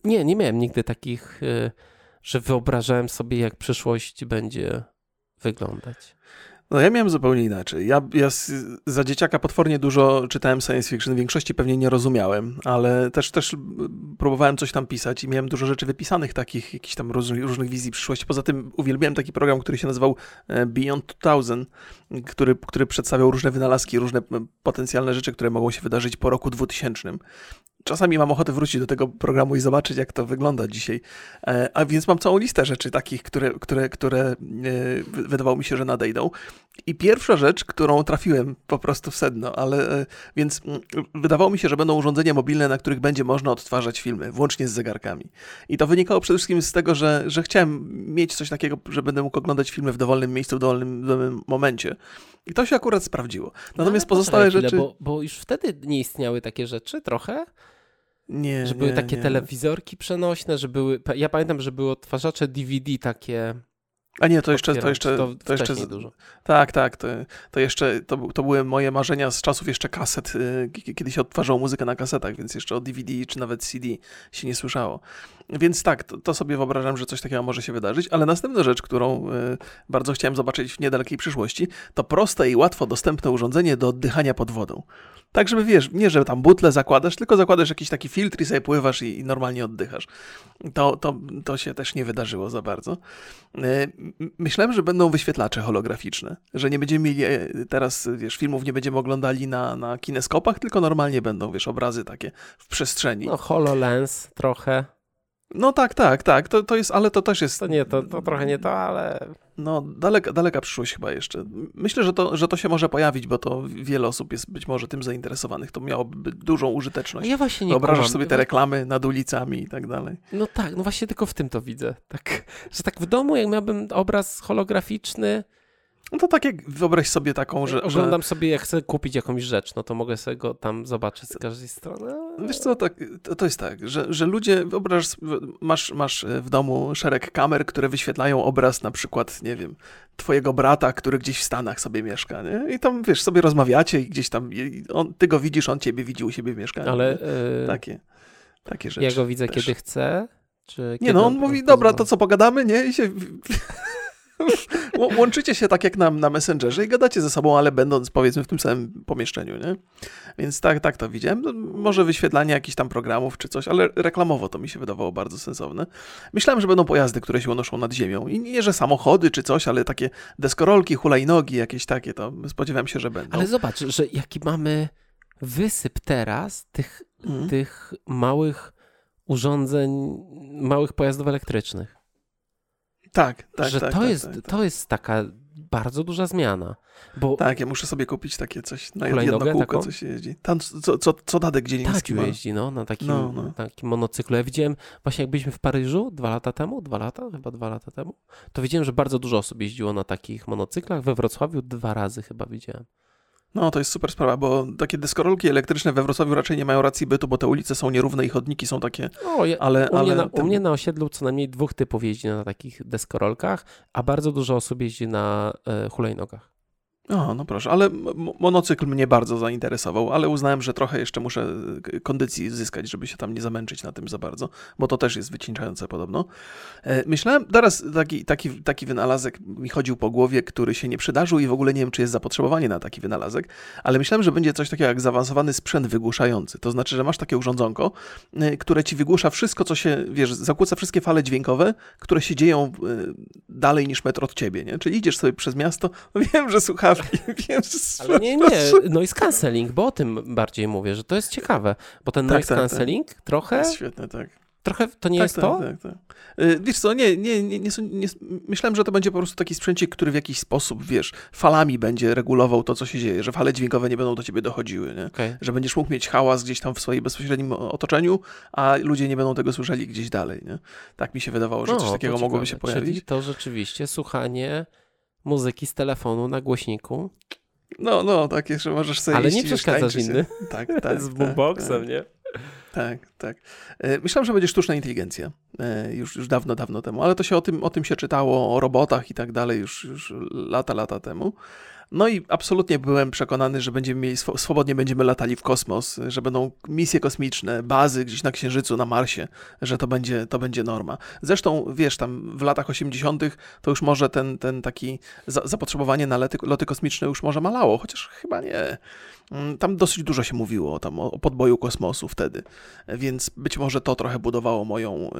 nie, nie miałem nigdy takich, y, że wyobrażałem sobie, jak przyszłość będzie wyglądać. No ja miałem zupełnie inaczej. Ja, ja za dzieciaka potwornie dużo czytałem science fiction, w większości pewnie nie rozumiałem, ale też, też próbowałem coś tam pisać i miałem dużo rzeczy wypisanych takich, jakichś tam różnych, różnych wizji przyszłości. Poza tym uwielbiałem taki program, który się nazywał e, Beyond 2000, który, który przedstawiał różne wynalazki, różne potencjalne rzeczy, które mogą się wydarzyć po roku 2000. czasami mam ochotę wrócić do tego programu i zobaczyć, jak to wygląda dzisiaj. E, a więc mam całą listę rzeczy takich, które, które, które e, wydawało mi się, że nadejdą. I pierwsza rzecz, którą trafiłem po prostu w sedno, ale e, więc mm, wydawało mi się, że będą urządzenia mobilne, na których będzie można odtwarzać filmy, włącznie z zegarkami. I to wynikało przede wszystkim z tego, że, że chciałem mieć coś takiego, że będę mógł oglądać filmy w dowolnym miejscu, w dowolnym, w dowolnym momencie. I to się akurat sprawdziło. Natomiast no, pozostałe rzeczy. Bo, bo już wtedy nie istniały takie rzeczy trochę. Nie, że były nie, takie nie. telewizorki przenośne, że były. Ja pamiętam, że były odtwarzacze DVD takie. A nie, to jeszcze, to jeszcze, to, to jeszcze dużo. Tak, tak, to, to jeszcze, to, to były moje marzenia z czasów jeszcze kaset, y, kiedy się odtwarzało muzykę na kasetach, więc jeszcze o DVD czy nawet CD się nie słyszało. Więc tak, to, to sobie wyobrażam, że coś takiego może się wydarzyć, ale następna rzecz, którą y, bardzo chciałem zobaczyć w niedalekiej przyszłości, to proste i łatwo dostępne urządzenie do oddychania pod wodą. Tak, żeby wiesz, nie, że tam butle zakładasz, tylko zakładasz jakiś taki filtr i sobie pływasz i, i normalnie oddychasz. To, to, to się też nie wydarzyło za bardzo. Y, myślałem, że będą wyświetlacze holograficzne, że nie będziemy mieli e, teraz, wiesz, filmów nie będziemy oglądali na, na kineskopach, tylko normalnie będą, wiesz, obrazy takie w przestrzeni. No HoloLens trochę. No tak, tak, tak, to, to jest, ale to też jest... To nie, to, to trochę nie to, ale... No, daleka, daleka przyszłość chyba jeszcze. Myślę, że to, że to się może pojawić, bo to wiele osób jest być może tym zainteresowanych. To miałoby dużą użyteczność. Ja właśnie nie Wyobrażasz kumam. sobie te reklamy nad ulicami i tak dalej. No tak, no właśnie tylko w tym to widzę. Tak, że tak w domu, jak miałbym obraz holograficzny, no to tak jak wyobraź sobie taką, że... Oglądam że... sobie, jak chcę kupić jakąś rzecz, no to mogę sobie go tam zobaczyć z każdej strony. Wiesz co, tak, to, to jest tak, że, że ludzie, wyobraź, masz, masz w domu szereg kamer, które wyświetlają obraz na przykład, nie wiem, twojego brata, który gdzieś w Stanach sobie mieszka, nie? I tam, wiesz, sobie rozmawiacie i gdzieś tam, on, ty go widzisz, on ciebie widzi u siebie w mieszkaniu. Ale... Yy... Takie, takie rzeczy. Ja go widzę, też. kiedy chcę? Czy nie, no on mówi, dobra, to co pogadamy, nie? I się... Łączycie się tak jak na, na Messengerze i gadacie ze sobą, ale będąc powiedzmy w tym samym pomieszczeniu, nie? Więc tak, tak to widziałem. No, może wyświetlanie jakichś tam programów czy coś, ale reklamowo to mi się wydawało bardzo sensowne. Myślałem, że będą pojazdy, które się unoszą nad ziemią. I nie, że samochody czy coś, ale takie deskorolki, hulajnogi, jakieś takie, to spodziewałem się, że będą. Ale zobacz, że jaki mamy wysyp teraz tych, hmm. tych małych urządzeń, małych pojazdów elektrycznych. Tak, tak. Że tak, to, tak, jest, tak, to jest taka bardzo duża zmiana. Bo... Tak, ja muszę sobie kupić takie coś na jedno kółko, taką? co się jeździ. Tam, co, co, co Dadek Dzieliński tak, jeździ, no, na takim, no, no. takim monocyklu. Ja widziałem, właśnie jak byliśmy w Paryżu dwa lata temu, dwa lata, chyba dwa lata temu, to widziałem, że bardzo dużo osób jeździło na takich monocyklach. We Wrocławiu dwa razy chyba widziałem. No, to jest super sprawa, bo takie deskorolki elektryczne we Wrocławiu raczej nie mają racji bytu, bo te ulice są nierówne i chodniki są takie. O, ja, ale, u, ale mnie na, u mnie na osiedlu co najmniej dwóch typów jeździ na takich deskorolkach, a bardzo dużo osób jeździ na e, hulajnogach. O, no proszę, ale monocykl mnie bardzo zainteresował, ale uznałem, że trochę jeszcze muszę kondycji zyskać, żeby się tam nie zamęczyć na tym za bardzo, bo to też jest wycieńczające podobno. E, myślałem, teraz taki, taki, taki wynalazek mi chodził po głowie, który się nie przydarzył i w ogóle nie wiem, czy jest zapotrzebowanie na taki wynalazek, ale myślałem, że będzie coś takiego jak zaawansowany sprzęt wygłuszający. To znaczy, że masz takie urządzonko, e, które ci wygłusza wszystko, co się, wiesz, zakłóca wszystkie fale dźwiękowe, które się dzieją e, dalej niż metr od ciebie, nie? Czyli idziesz sobie przez miasto, wiem, że Więc Ale nie, nie, noise cancelling, bo o tym bardziej mówię, że to jest ciekawe, bo ten tak, noise tak, cancelling tak. trochę... Jest świetne, tak. Trochę to nie tak, jest tak, to? Tak, tak. Wiesz co, nie, nie, nie, nie, nie, myślałem, że to będzie po prostu taki sprzęcik, który w jakiś sposób, wiesz, falami będzie regulował to, co się dzieje, że fale dźwiękowe nie będą do ciebie dochodziły, nie? Okay. Że będziesz mógł mieć hałas gdzieś tam w swoim bezpośrednim otoczeniu, a ludzie nie będą tego słyszeli gdzieś dalej, nie? Tak mi się wydawało, że no, coś takiego mogłoby się pojawić. Czyli to rzeczywiście słuchanie muzyki z telefonu na głośniku. No, no, tak, jeszcze możesz sobie Ale nie przeszkadzasz inny. Tak, tak. Z boomboxem, tak, nie? Tak, tak. E, myślałem, że będzie sztuczna inteligencja. E, już, już dawno, dawno temu, ale to się o tym, o tym się czytało, o robotach i tak dalej już, już lata, lata temu. No i absolutnie byłem przekonany, że będziemy mieli, swobodnie będziemy latali w kosmos, że będą misje kosmiczne, bazy gdzieś na Księżycu, na Marsie, że to będzie, to będzie norma. Zresztą, wiesz, tam w latach 80. to już może ten, ten taki zapotrzebowanie na loty kosmiczne już może malało, chociaż chyba nie. Mm, tam dosyć dużo się mówiło tam o podboju kosmosu wtedy. więc być może to trochę budowało moją,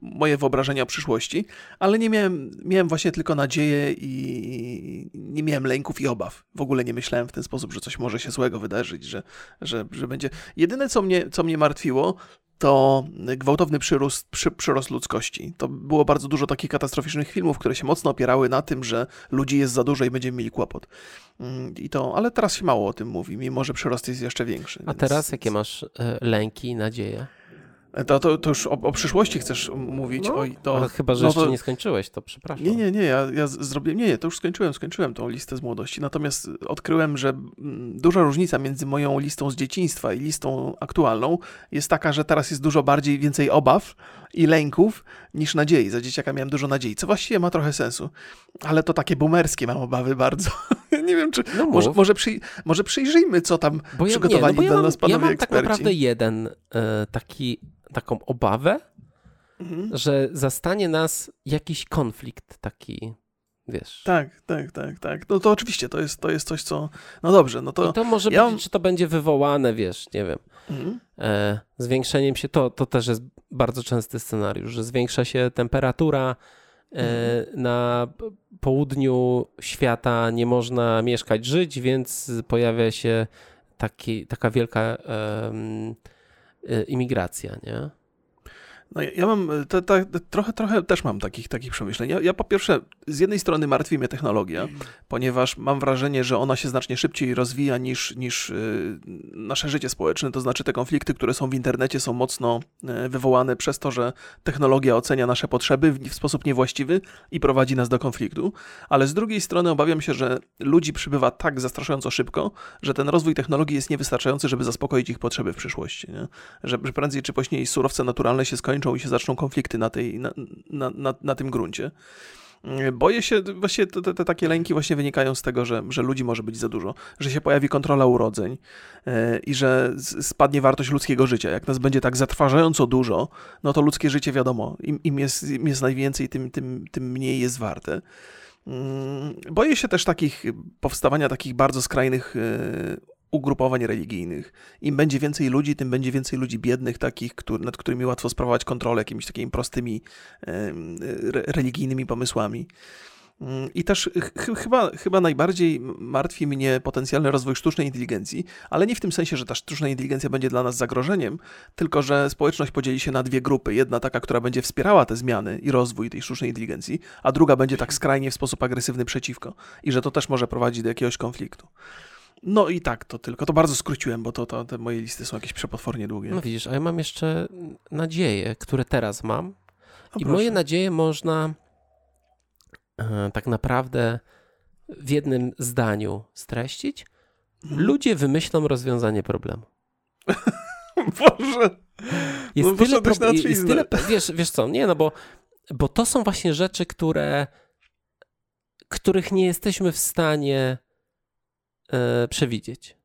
moje wyobrażenia o przyszłości, ale nie miałem, miałem właśnie tylko nadzieję i nie miałem lęków i obaw. W ogóle nie myślałem w ten sposób, że coś może się złego wydarzyć, że, że, że będzie. Jedyne, co mnie, co mnie martwiło, to gwałtowny przyrost, przy, przyrost ludzkości. To było bardzo dużo takich katastroficznych filmów, które się mocno opierały na tym, że ludzi jest za dużo i będziemy mieli kłopot. Mm, I to, ale teraz się mało o tym mówi, mimo że przyrost jest jeszcze większy. A więc, teraz jakie masz e, lęki i nadzieje? To, to, to już o, o, przyszłości chcesz mówić. No, Oj, to, chyba, że no to, jeszcze nie skończyłeś, to przepraszam. Nie, nie, nie, ja, ja zrobiłem, nie, nie, to już skończyłem, skończyłem tą listę z młodości. Natomiast odkryłem, że mm, duża różnica między moją listą z dzieciństwa i listą aktualną jest taka, że teraz jest dużo bardziej, więcej obaw i lęków niż nadziei. Za dzieciaka miałem dużo nadziei, co właściwie ma trochę sensu. Ale to takie boomerskie mam obawy bardzo. nie wiem, czy no może, może, przy, może przyjrzyjmy, co tam Bo ja, przygotowali nie, no dla ja nas panowie Ja mam eksperci. tak naprawdę jeden e, taki taką obawę, mhm. że zastanie nas jakiś konflikt taki, wiesz. Tak, tak, tak, tak. No to oczywiście, to jest, to jest coś, co... No dobrze, no to... I to może ja... być, czy to będzie wywołane, wiesz, nie wiem, mhm. e, zwiększeniem się, to, to też jest bardzo częsty scenariusz, że zwiększa się temperatura, e, mhm. na południu świata nie można mieszkać, żyć, więc pojawia się taki, taka wielka... Y, imigracja, nie? No ja, ja mam, e, te, te, trochę, trochę też mam takich, takich przemyśleń. Ja, ja, po pierwsze, z jednej strony martwi mnie technologia, ponieważ mam wrażenie, że ona się znacznie szybciej rozwija niż, niż yy, nasze życie społeczne. To znaczy te konflikty, które są w internecie są mocno yy, wywołane przez to, że technologia ocenia nasze potrzeby w, w, sposób niewłaściwy i prowadzi nas do konfliktu. Ale z drugiej strony obawiam się, że ludzi przybywa tak zastraszająco szybko, że ten rozwój technologii jest niewystarczający, żeby zaspokoić ich potrzeby w przyszłości. Nie? Że, że prędzej czy później surowce naturalne się skończą skończą i się zaczną konflikty na, tej, na, na, na, na tym gruncie. Boję się, właśnie te, te, te, takie lęki właśnie wynikają z tego, że, że ludzi może być za dużo, że się pojawi kontrola urodzeń yy, i że spadnie wartość ludzkiego życia. Jak nas będzie tak zatrważająco dużo, no to ludzkie życie wiadomo, im, im, jest, im jest najwięcej, tym, tym, tym mniej jest warte. Yy, boję się też takich powstawania takich bardzo skrajnych yy, ugrupowań religijnych. Im będzie więcej ludzi, tym będzie więcej ludzi biednych, takich, który, nad którymi łatwo sprawować kontrolę jakimiś takimi prostymi re, religijnymi pomysłami. Mm, I też ch chyba, chyba najbardziej martwi mnie potencjalny rozwój sztucznej inteligencji, ale nie w tym sensie, że ta sztuczna inteligencja będzie dla nas zagrożeniem, tylko że społeczność podzieli się na dwie grupy. Jedna taka, która będzie wspierała te zmiany i rozwój tej sztucznej inteligencji, a druga będzie tak skrajnie w sposób agresywny przeciwko. I że to też może prowadzić do jakiegoś konfliktu. No i tak, to tylko. To bardzo skróciłem, bo to, to te moje listy są jakieś przepotwornie długie. No widzisz, a ja mam jeszcze nadzieje, które teraz mam. No I proszę. moje nadzieje można e, tak naprawdę w jednym zdaniu streścić. Mhm. Ludzie wymyślą rozwiązanie problemu. Boże! Jest no, tyle, pro... jest tyle wiesz, wiesz co, nie, no bo, bo to są właśnie rzeczy, które których nie jesteśmy w stanie e, przewidzieć.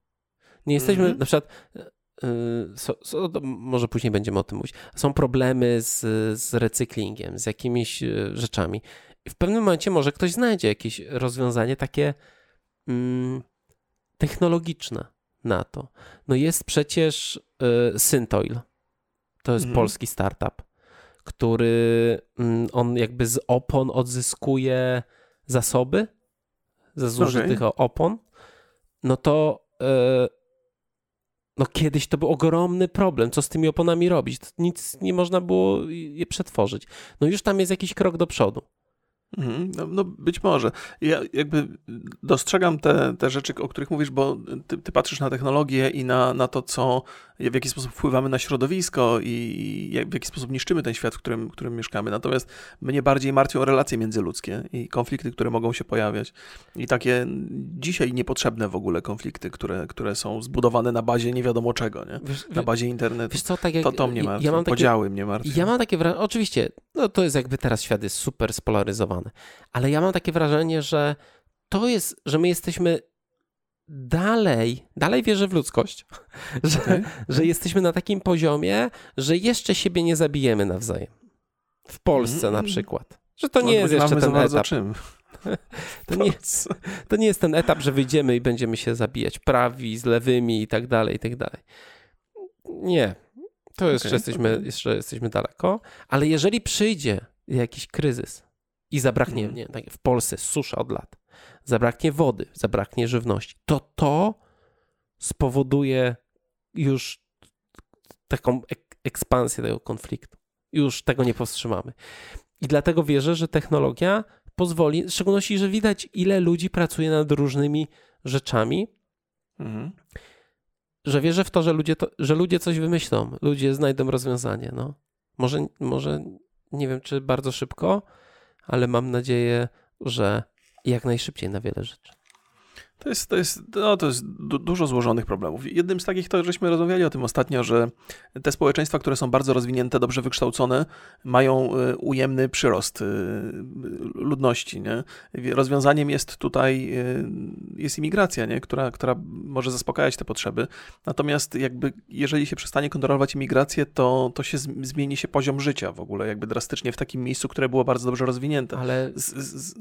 Nie jesteśmy, mm -hmm. na przykład, e, so, so, może później będziemy o tym mówić, są problemy z, z recyklingiem, z jakimiś e, rzeczami. I w pewnym momencie może ktoś znajdzie jakieś rozwiązanie takie mm, technologiczne na to. No jest przecież y, Syntoil. To jest mm. polski startup, który mm, on jakby z opon odzyskuje zasoby ze zużytych okay. opon no to e, no kiedyś to był ogromny problem, co z tymi oponami robić. Nic nie można było je przetworzyć. No już tam jest jakiś krok do przodu. Mhm, no, no, być może. Ja jakby dostrzegam te, te rzeczy, o których mówisz, bo ty, ty, patrzysz na technologię i na, na to, co, w jaki sposób wpływamy na środowisko i jak, w jaki sposób niszczymy ten świat, w którym, w którym mieszkamy. Natomiast mnie bardziej martwią relacje międzyludzkie i konflikty, które mogą się pojawiać. I takie dzisiaj niepotrzebne w ogóle konflikty, które, które są zbudowane na bazie nie wiadomo czego, nie? Wiesz, na bazie internetu. Wiesz co, tak jak, to, to mnie martwi. Ja mam takie, Podziały mnie martwią. Ja mam takie wrażenie, oczywiście, no to jest jakby teraz świat jest super spolaryzowany ale ja mam takie wrażenie, że to jest, że my jesteśmy dalej, dalej wierzę w ludzkość, że, okay. że jesteśmy na takim poziomie, że jeszcze siebie nie zabijemy nawzajem. W Polsce mm. na przykład. Że to nie jest jeszcze ten etap. Czym? To nie, to nie jest ten etap, że wyjdziemy i będziemy się zabijać prawi z lewymi i tak dalej, i tak dalej. nie. To jeszcze, Okay, jesteśmy, okay. jeszcze jesteśmy daleko, ale jeżeli przyjdzie jakiś kryzys i zabraknie, Mhm. nie, tak w Polsce susza od lat, zabraknie wody, zabraknie żywności, to to spowoduje już taką ek- ekspansję tego konfliktu. Już tego nie powstrzymamy. I dlatego wierzę, że technologia pozwoli, w szczególności, że widać, ile ludzi pracuje nad różnymi rzeczami, Mhm. że wierzę w to, że ludzie, to, że ludzie coś wymyślą, ludzie znajdą rozwiązanie. No. Może, może nie wiem, czy bardzo szybko, ale mam nadzieję, że jak najszybciej na wiele rzeczy. To jest, to jest, no, to jest du dużo złożonych problemów. Jednym z takich to, żeśmy rozmawiali o tym ostatnio, że te społeczeństwa, które są bardzo rozwinięte, dobrze wykształcone, mają y, ujemny przyrost y, ludności. Nie? Rozwiązaniem jest tutaj y, jest imigracja, nie? Która, która może zaspokajać te potrzeby. Natomiast jakby jeżeli się przestanie kontrolować imigrację, to, to się z, zmieni się poziom życia w ogóle jakby drastycznie w takim miejscu, które było bardzo dobrze rozwinięte. Ale Z, z,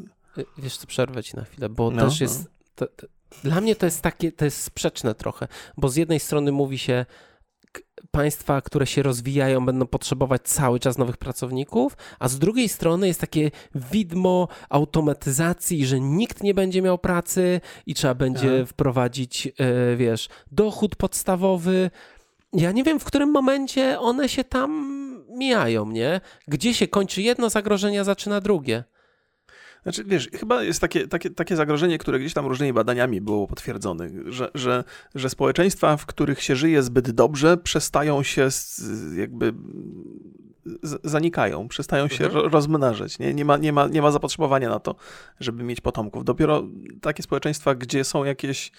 wiesz co, przerwę ci na chwilę, bo No, też jest... To, to, dla mnie to jest takie, to jest sprzeczne trochę, bo z jednej strony mówi się, państwa, które się rozwijają, będą potrzebować cały czas nowych pracowników, a z drugiej strony jest takie widmo automatyzacji, że nikt nie będzie miał pracy i trzeba będzie Aha. wprowadzić, e, wiesz, dochód podstawowy. Ja nie wiem, w którym momencie one się tam mijają, nie? Gdzie się kończy jedno zagrożenie, a zaczyna drugie. Znaczy, wiesz, chyba jest takie, takie, takie zagrożenie, które gdzieś tam różnymi badaniami było potwierdzone, że, że, że społeczeństwa, w których się żyje zbyt dobrze, przestają się z, jakby zanikają, przestają się Mhm. ro- rozmnażać. Nie? Nie, ma, nie, ma, nie ma zapotrzebowania na to, żeby mieć potomków. Dopiero takie społeczeństwa, gdzie są jakieś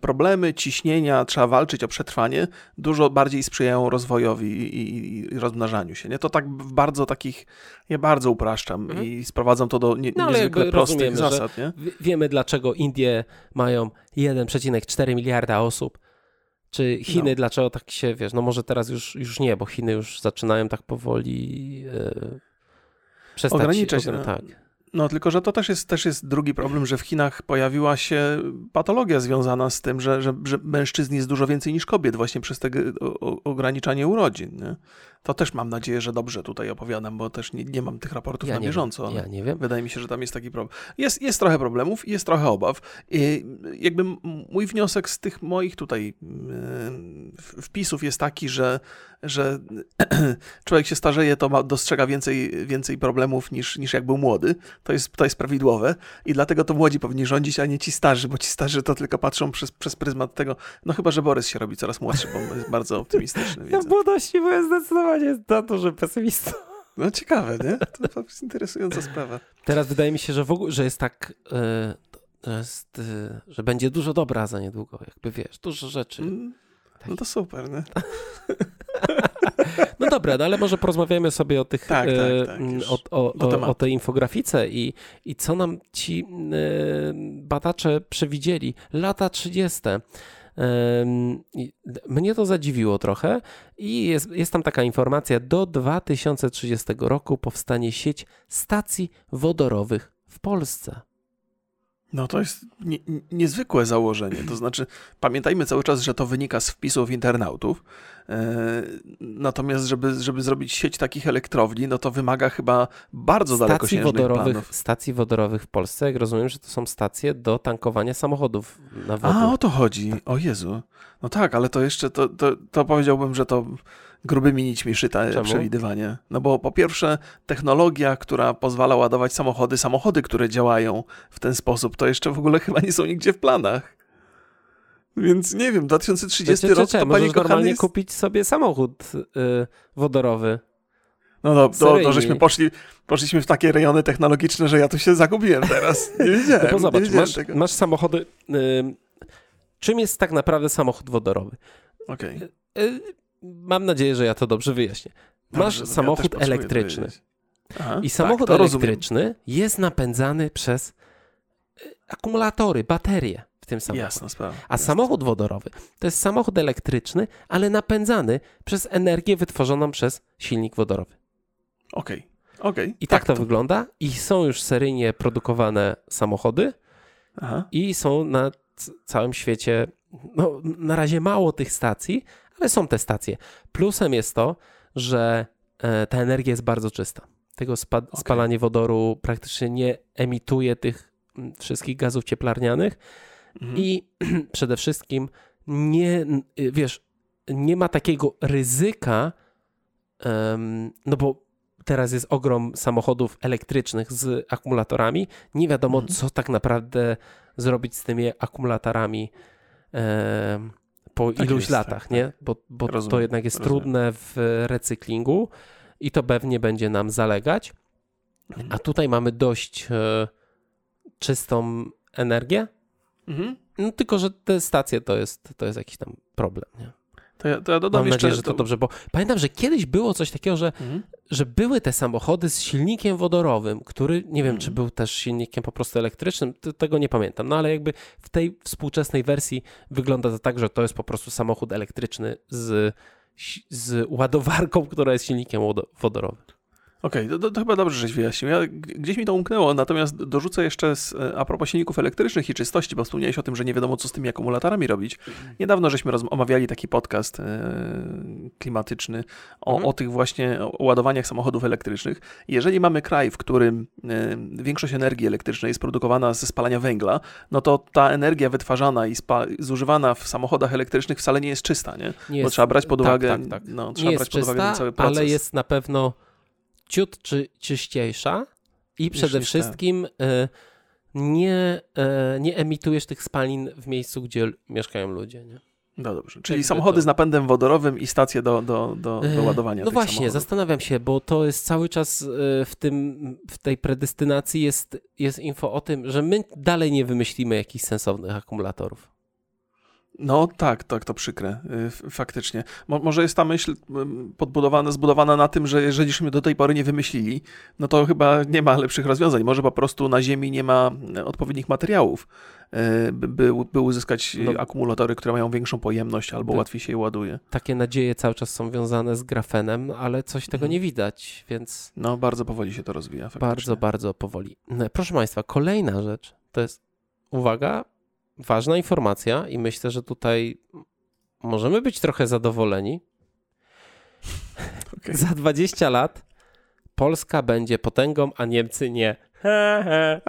problemy, ciśnienia, trzeba walczyć o przetrwanie, dużo bardziej sprzyjają rozwojowi i, i, i rozmnażaniu się. Nie? To tak w bardzo takich, ja bardzo upraszczam Mhm. i sprowadzam to do nie, No, niezwykle prostych zasad. Nie? Wiemy, dlaczego Indie mają 1,4 miliarda osób. Czy Chiny, No. dlaczego tak się, wiesz, no może teraz już, już nie, bo Chiny już zaczynają tak powoli e, przestać... Ograniczać, ogra- no. Tak. No tylko, że to też jest, też jest drugi problem, że w Chinach pojawiła się patologia związana z tym, że, że, że mężczyzn jest dużo więcej niż kobiet właśnie przez te ograniczanie urodzin. Nie? To też mam nadzieję, że dobrze tutaj opowiadam, bo też nie, nie mam tych raportów Ja na bieżąco. Wiem, ja nie wiem. Wydaje mi się, że tam jest taki problem. Jest, jest trochę problemów i jest trochę obaw. I jakby mój wniosek z tych moich tutaj wpisów jest taki, że, że człowiek się starzeje, to ma, dostrzega więcej, więcej problemów niż, niż jak był młody. To jest, to jest prawidłowe i dlatego to młodzi powinni rządzić, a nie ci starzy, bo ci starzy to tylko patrzą przez, przez pryzmat tego, no chyba, że Borys się robi coraz młodszy, bo jest bardzo optymistyczny. Ja Widzę. w młodości byłem zdecydowanie za duży pesymistą. No ciekawe, nie? To, to jest interesująca sprawa. Teraz wydaje mi się, że w ogóle, że jest tak, e, że jest, e, że będzie dużo dobra za niedługo, jakby wiesz, dużo rzeczy. Mm, No to super, nie? No dobra, no ale może porozmawiamy sobie o tych, Tak, tak, e, tak, już o, o, o, o tej infografice i, i co nam ci e, badacze przewidzieli. Lata 30. Mnie to zadziwiło trochę i jest, jest tam taka informacja, do 2030 roku powstanie sieć stacji wodorowych w Polsce. No to jest nie, nie- niezwykłe założenie. To znaczy, pamiętajmy cały czas, że to wynika z wpisów internautów. E, natomiast, żeby, żeby zrobić sieć takich elektrowni, no to wymaga chyba bardzo stacji dalekosiężnych wodorowych, planów. stacji wodorowych w Polsce, jak rozumiem, że to są stacje do tankowania samochodów na wodę. A, o to chodzi. O Jezu. No tak, ale to jeszcze, to, to, to powiedziałbym, że to grubymi nićmi szyta Czemu? przewidywanie. No bo po pierwsze, technologia, która pozwala ładować samochody, samochody, które działają w ten sposób, to jeszcze w ogóle chyba nie są nigdzie w planach. Więc nie wiem, 2030 Cze- cze- rok cze, to panie normalnie jest... kupić sobie samochód y, wodorowy. No, to, to seryjnie. żeśmy poszli, poszliśmy w takie rejony technologiczne, że ja tu się zagubiłem teraz. Nie wiedziałem, No bo zobacz, masz, tego. masz samochody. Y, czym jest tak naprawdę samochód wodorowy? Okej. Y, mam nadzieję, że ja to dobrze wyjaśnię. Dobrze, Masz ja samochód potrzebuję elektryczny. Aha, I samochód tak, to rozumiem. elektryczny jest napędzany przez y, akumulatory, baterie w tym samochodzie. Jasna sprawa. A samochód wodorowy to jest samochód elektryczny, ale napędzany przez energię wytworzoną przez silnik wodorowy. Okej, okej. I tak, to, wygląda. I są już seryjnie produkowane samochody Aha. i są na całym świecie, no na razie mało tych stacji, ale są te stacje. Plusem jest to, że e, ta energia jest bardzo czysta. Tego spa okay. spalanie wodoru praktycznie nie emituje tych wszystkich gazów cieplarnianych mhm. i przede wszystkim nie, wiesz, nie ma takiego ryzyka, um, no bo teraz jest ogrom samochodów elektrycznych z akumulatorami. Nie wiadomo, mhm. co tak naprawdę zrobić z tymi akumulatorami um, po tak iluś jest, latach, tak, nie? Tak. Bo, bo to jednak jest rozumiem. trudne w recyklingu i to pewnie będzie nam zalegać. Mhm. A tutaj mamy dość e, czystą energię. Mhm. No, tylko, że te stacje to jest, to jest jakiś tam problem. Nie? To ja, to ja dodam Mam jeszcze... nadzieję, że to, dobrze, bo pamiętam, że kiedyś było coś takiego, że, mhm. że były te samochody z silnikiem wodorowym, który nie wiem, mhm. czy był też silnikiem po prostu elektrycznym, tego nie pamiętam, no ale jakby w tej współczesnej wersji wygląda to tak, że to jest po prostu samochód elektryczny z, z ładowarką, która jest silnikiem wodorowym. Okej, okay, to, to, chyba dobrze, żeś wyjaśnił. Ja, gdzieś mi to umknęło, natomiast dorzucę jeszcze z, e, a propos silników elektrycznych i czystości, bo wspomniałeś o tym, że nie wiadomo, co z tymi akumulatorami robić. Niedawno żeśmy omawiali taki podcast e, klimatyczny o, mhm. o tych właśnie o ładowaniach samochodów elektrycznych. Jeżeli mamy kraj, w którym e, większość energii elektrycznej jest produkowana ze spalania węgla, no to ta energia wytwarzana i zużywana w samochodach elektrycznych wcale nie jest czysta, nie? nie bo trzeba brać pod tak, uwagę, tak, tak. No, trzeba brać pod uwagę ten cały proces. Ale jest na pewno ciut czy, czyściejsza i przede wszystkim e, nie, e, nie emitujesz tych spalin w miejscu, gdzie mieszkają ludzie. Nie? No dobrze, czyli samochody to... z napędem wodorowym i stacje do, do, do, do e, ładowania. No właśnie, samochodów. zastanawiam się, bo to jest cały czas w, tym, w tej predestynacji jest, jest info o tym, że my dalej nie wymyślimy jakichś sensownych akumulatorów. No tak, tak, to przykre, y, faktycznie. Mo może jest ta myśl podbudowana, zbudowana na tym, że jeżeliśmy do tej pory nie wymyślili, no to chyba nie ma lepszych rozwiązań. Może po prostu na Ziemi nie ma e, odpowiednich materiałów, e, by, by, uzyskać no, akumulatory, które mają większą pojemność albo łatwiej się je ładuje. Takie nadzieje cały czas są wiązane z grafenem, ale coś tego mhm. nie widać, więc... No bardzo powoli się to rozwija. Faktycznie. Bardzo, bardzo powoli. Proszę Państwa, kolejna rzecz to jest, uwaga, ważna informacja i myślę, że tutaj możemy być trochę zadowoleni. Okay. Za 20 lat Polska będzie potęgą, a Niemcy nie.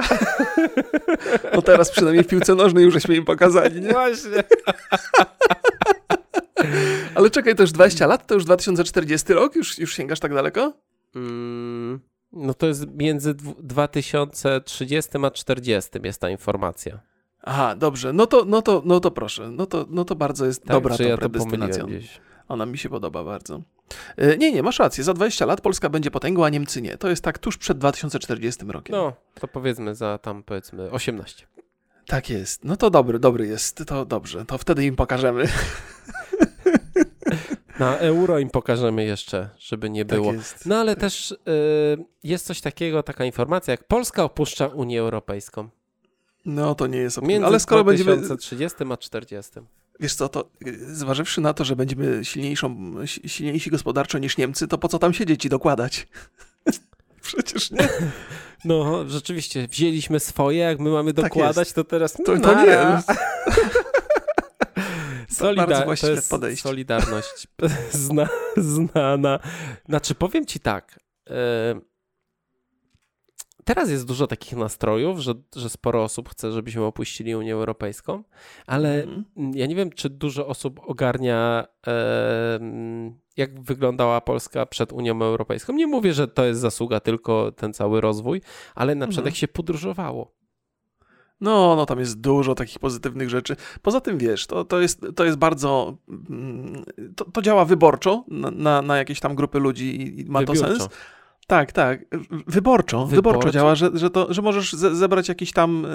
No teraz przynajmniej w piłce nożnej już żeśmy im pokazali, nie? Właśnie. Ale czekaj, to już 20 lat? To już 2040 rok? Już, już sięgasz tak daleko? Mm, no to jest między 2030 a 40 jest ta informacja. Aha, dobrze, no to, no to, no to proszę, no to, no to bardzo jest tak, dobra ta ja predestynacja. Ona mi się podoba bardzo. E, nie, nie, masz rację. Za 20 lat Polska będzie potęgą, a Niemcy nie. To jest tak tuż przed 2040 rokiem. No, to powiedzmy za tam powiedzmy 18. Tak jest. No to dobry, dobry jest. To dobrze. To wtedy im pokażemy. Na euro im pokażemy jeszcze, żeby nie tak było. Tak no ale też y, jest coś takiego, taka informacja, jak Polska opuszcza Unię Europejską. No to nie jest. Między Ale skoro 2030 będziemy... a 40. Wiesz co, to zważywszy na to, że będziemy silniejszą, silniejsi gospodarczo niż Niemcy, to po co tam siedzieć i dokładać? Przecież nie. No, rzeczywiście, wzięliśmy swoje, jak my mamy tak dokładać, tak to teraz to, to nie. Solida to jest podejście. Solidarność zna, znana. Znaczy, powiem ci tak. Yy teraz jest dużo takich nastrojów, że, że sporo osób chce, żebyśmy opuścili Unię Europejską, ale mm. ja nie wiem, czy dużo osób ogarnia, e, jak wyglądała Polska przed Unią Europejską. Nie mówię, że to jest zasługa tylko ten cały rozwój, ale na przykład mm. jak się podróżowało. No, no tam jest dużo takich pozytywnych rzeczy. Poza tym, wiesz, to, to, jest, to jest bardzo... Mm, to, to działa wyborczo na, na, na jakieś tam grupy ludzi i ma Wybiórczo. to sens. Tak, tak. Wyborczo, wyborczo, wyborczo działa, że, że, to, że możesz zebrać jakiś tam. Y,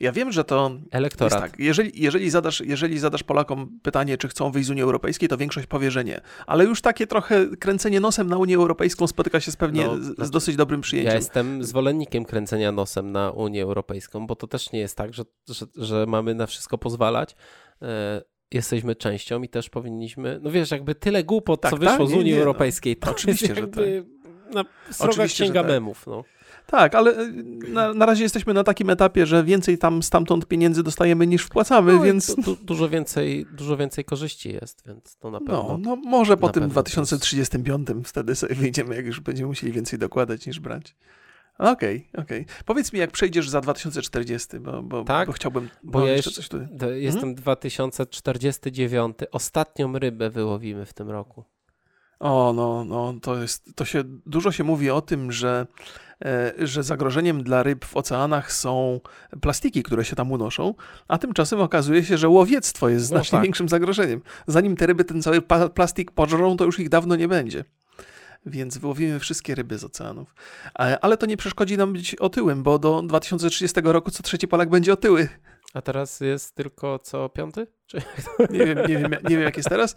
ja wiem, że to. Elektorat. tak. Jeżeli, jeżeli, zadasz, jeżeli zadasz Polakom pytanie, czy chcą wyjść z Unii Europejskiej, to większość powie, że nie. Ale już takie trochę kręcenie nosem na Unię Europejską spotyka się z pewnie no, z, znaczy, dosyć dobrym przyjęciem. Ja jestem zwolennikiem kręcenia nosem na Unię Europejską, bo to też nie jest tak, że, że, że mamy na wszystko pozwalać e, jesteśmy częścią i też powinniśmy, no wiesz, jakby tyle głupot, tak, co wyszło tak, z Unii nie, Europejskiej, to oczywiście, że tak na sroga księga tak. memów. No. Tak, ale e, na, na razie jesteśmy na takim etapie, że więcej tam stamtąd pieniędzy dostajemy niż wpłacamy, No, więc... du, dużo, więcej, dużo więcej korzyści jest, więc to na pewno. No, no może po tym pewno 2035 wtedy sobie wyjdziemy, jak już będziemy musieli więcej dokładać niż brać. Okej, okej. Powiedz mi, jak przejdziesz za 2040, bo, bo, Tak, bo chciałbym bo no, ja jeszcze coś tu... D- Jestem 2049. Ostatnią rybę wyłowimy w tym roku. O, no, no, to jest, to się, dużo się mówi o tym, że, e, że zagrożeniem dla ryb w oceanach są plastiki, które się tam unoszą, a tymczasem okazuje się, że łowiectwo jest No znacznie tak. większym zagrożeniem. Zanim te ryby ten cały plastik pożrą, to już ich dawno nie będzie. Więc wyłowimy wszystkie ryby z oceanów. Ale, ale to nie przeszkodzi nam być otyłym, bo do 2030 roku co trzeci Polak będzie otyły. A teraz jest tylko co piąty? Czy... Nie wiem, nie wiem, nie wiem jak jest teraz,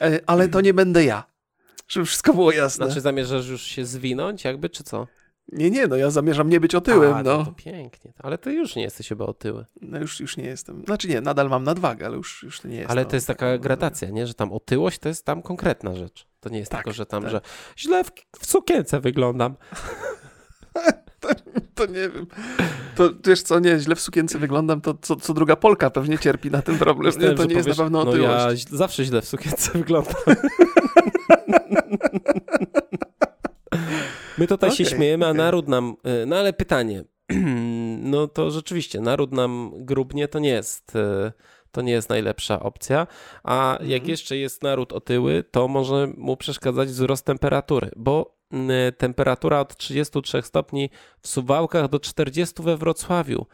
e, ale to nie będę ja. Żeby wszystko było jasne. Znaczy zamierzasz już się zwinąć jakby, czy co? Nie, nie, no ja zamierzam nie być otyłym, A, no. To pięknie. Ale ty już nie jesteś chyba otyły. no. już, już nie jestem. Znaczy nie, nadal mam nadwagę, ale już, już nie jest. Ale no, to jest taka tak, gradacja, nie? Że tam otyłość to jest tam konkretna rzecz. To nie jest Tak, tylko, że tam, tak. że źle w, w sukience wyglądam. To nie wiem. To wiesz co, nie, źle w sukience wyglądam, to co, co druga Polka pewnie cierpi na ten problem. Nie, to nie jest na powiesz, pewno No otyłość. ja ź- zawsze źle w sukience wyglądam. My tutaj się Okej, śmiejemy, a naród nam... y, No ale pytanie. No to rzeczywiście, naród nam grubnie to nie jest... y, To nie jest najlepsza opcja, a jak Mhm. jeszcze jest naród otyły, to może mu przeszkadzać wzrost temperatury, bo y, temperatura od 33 stopni w Suwałkach do 40 we Wrocławiu.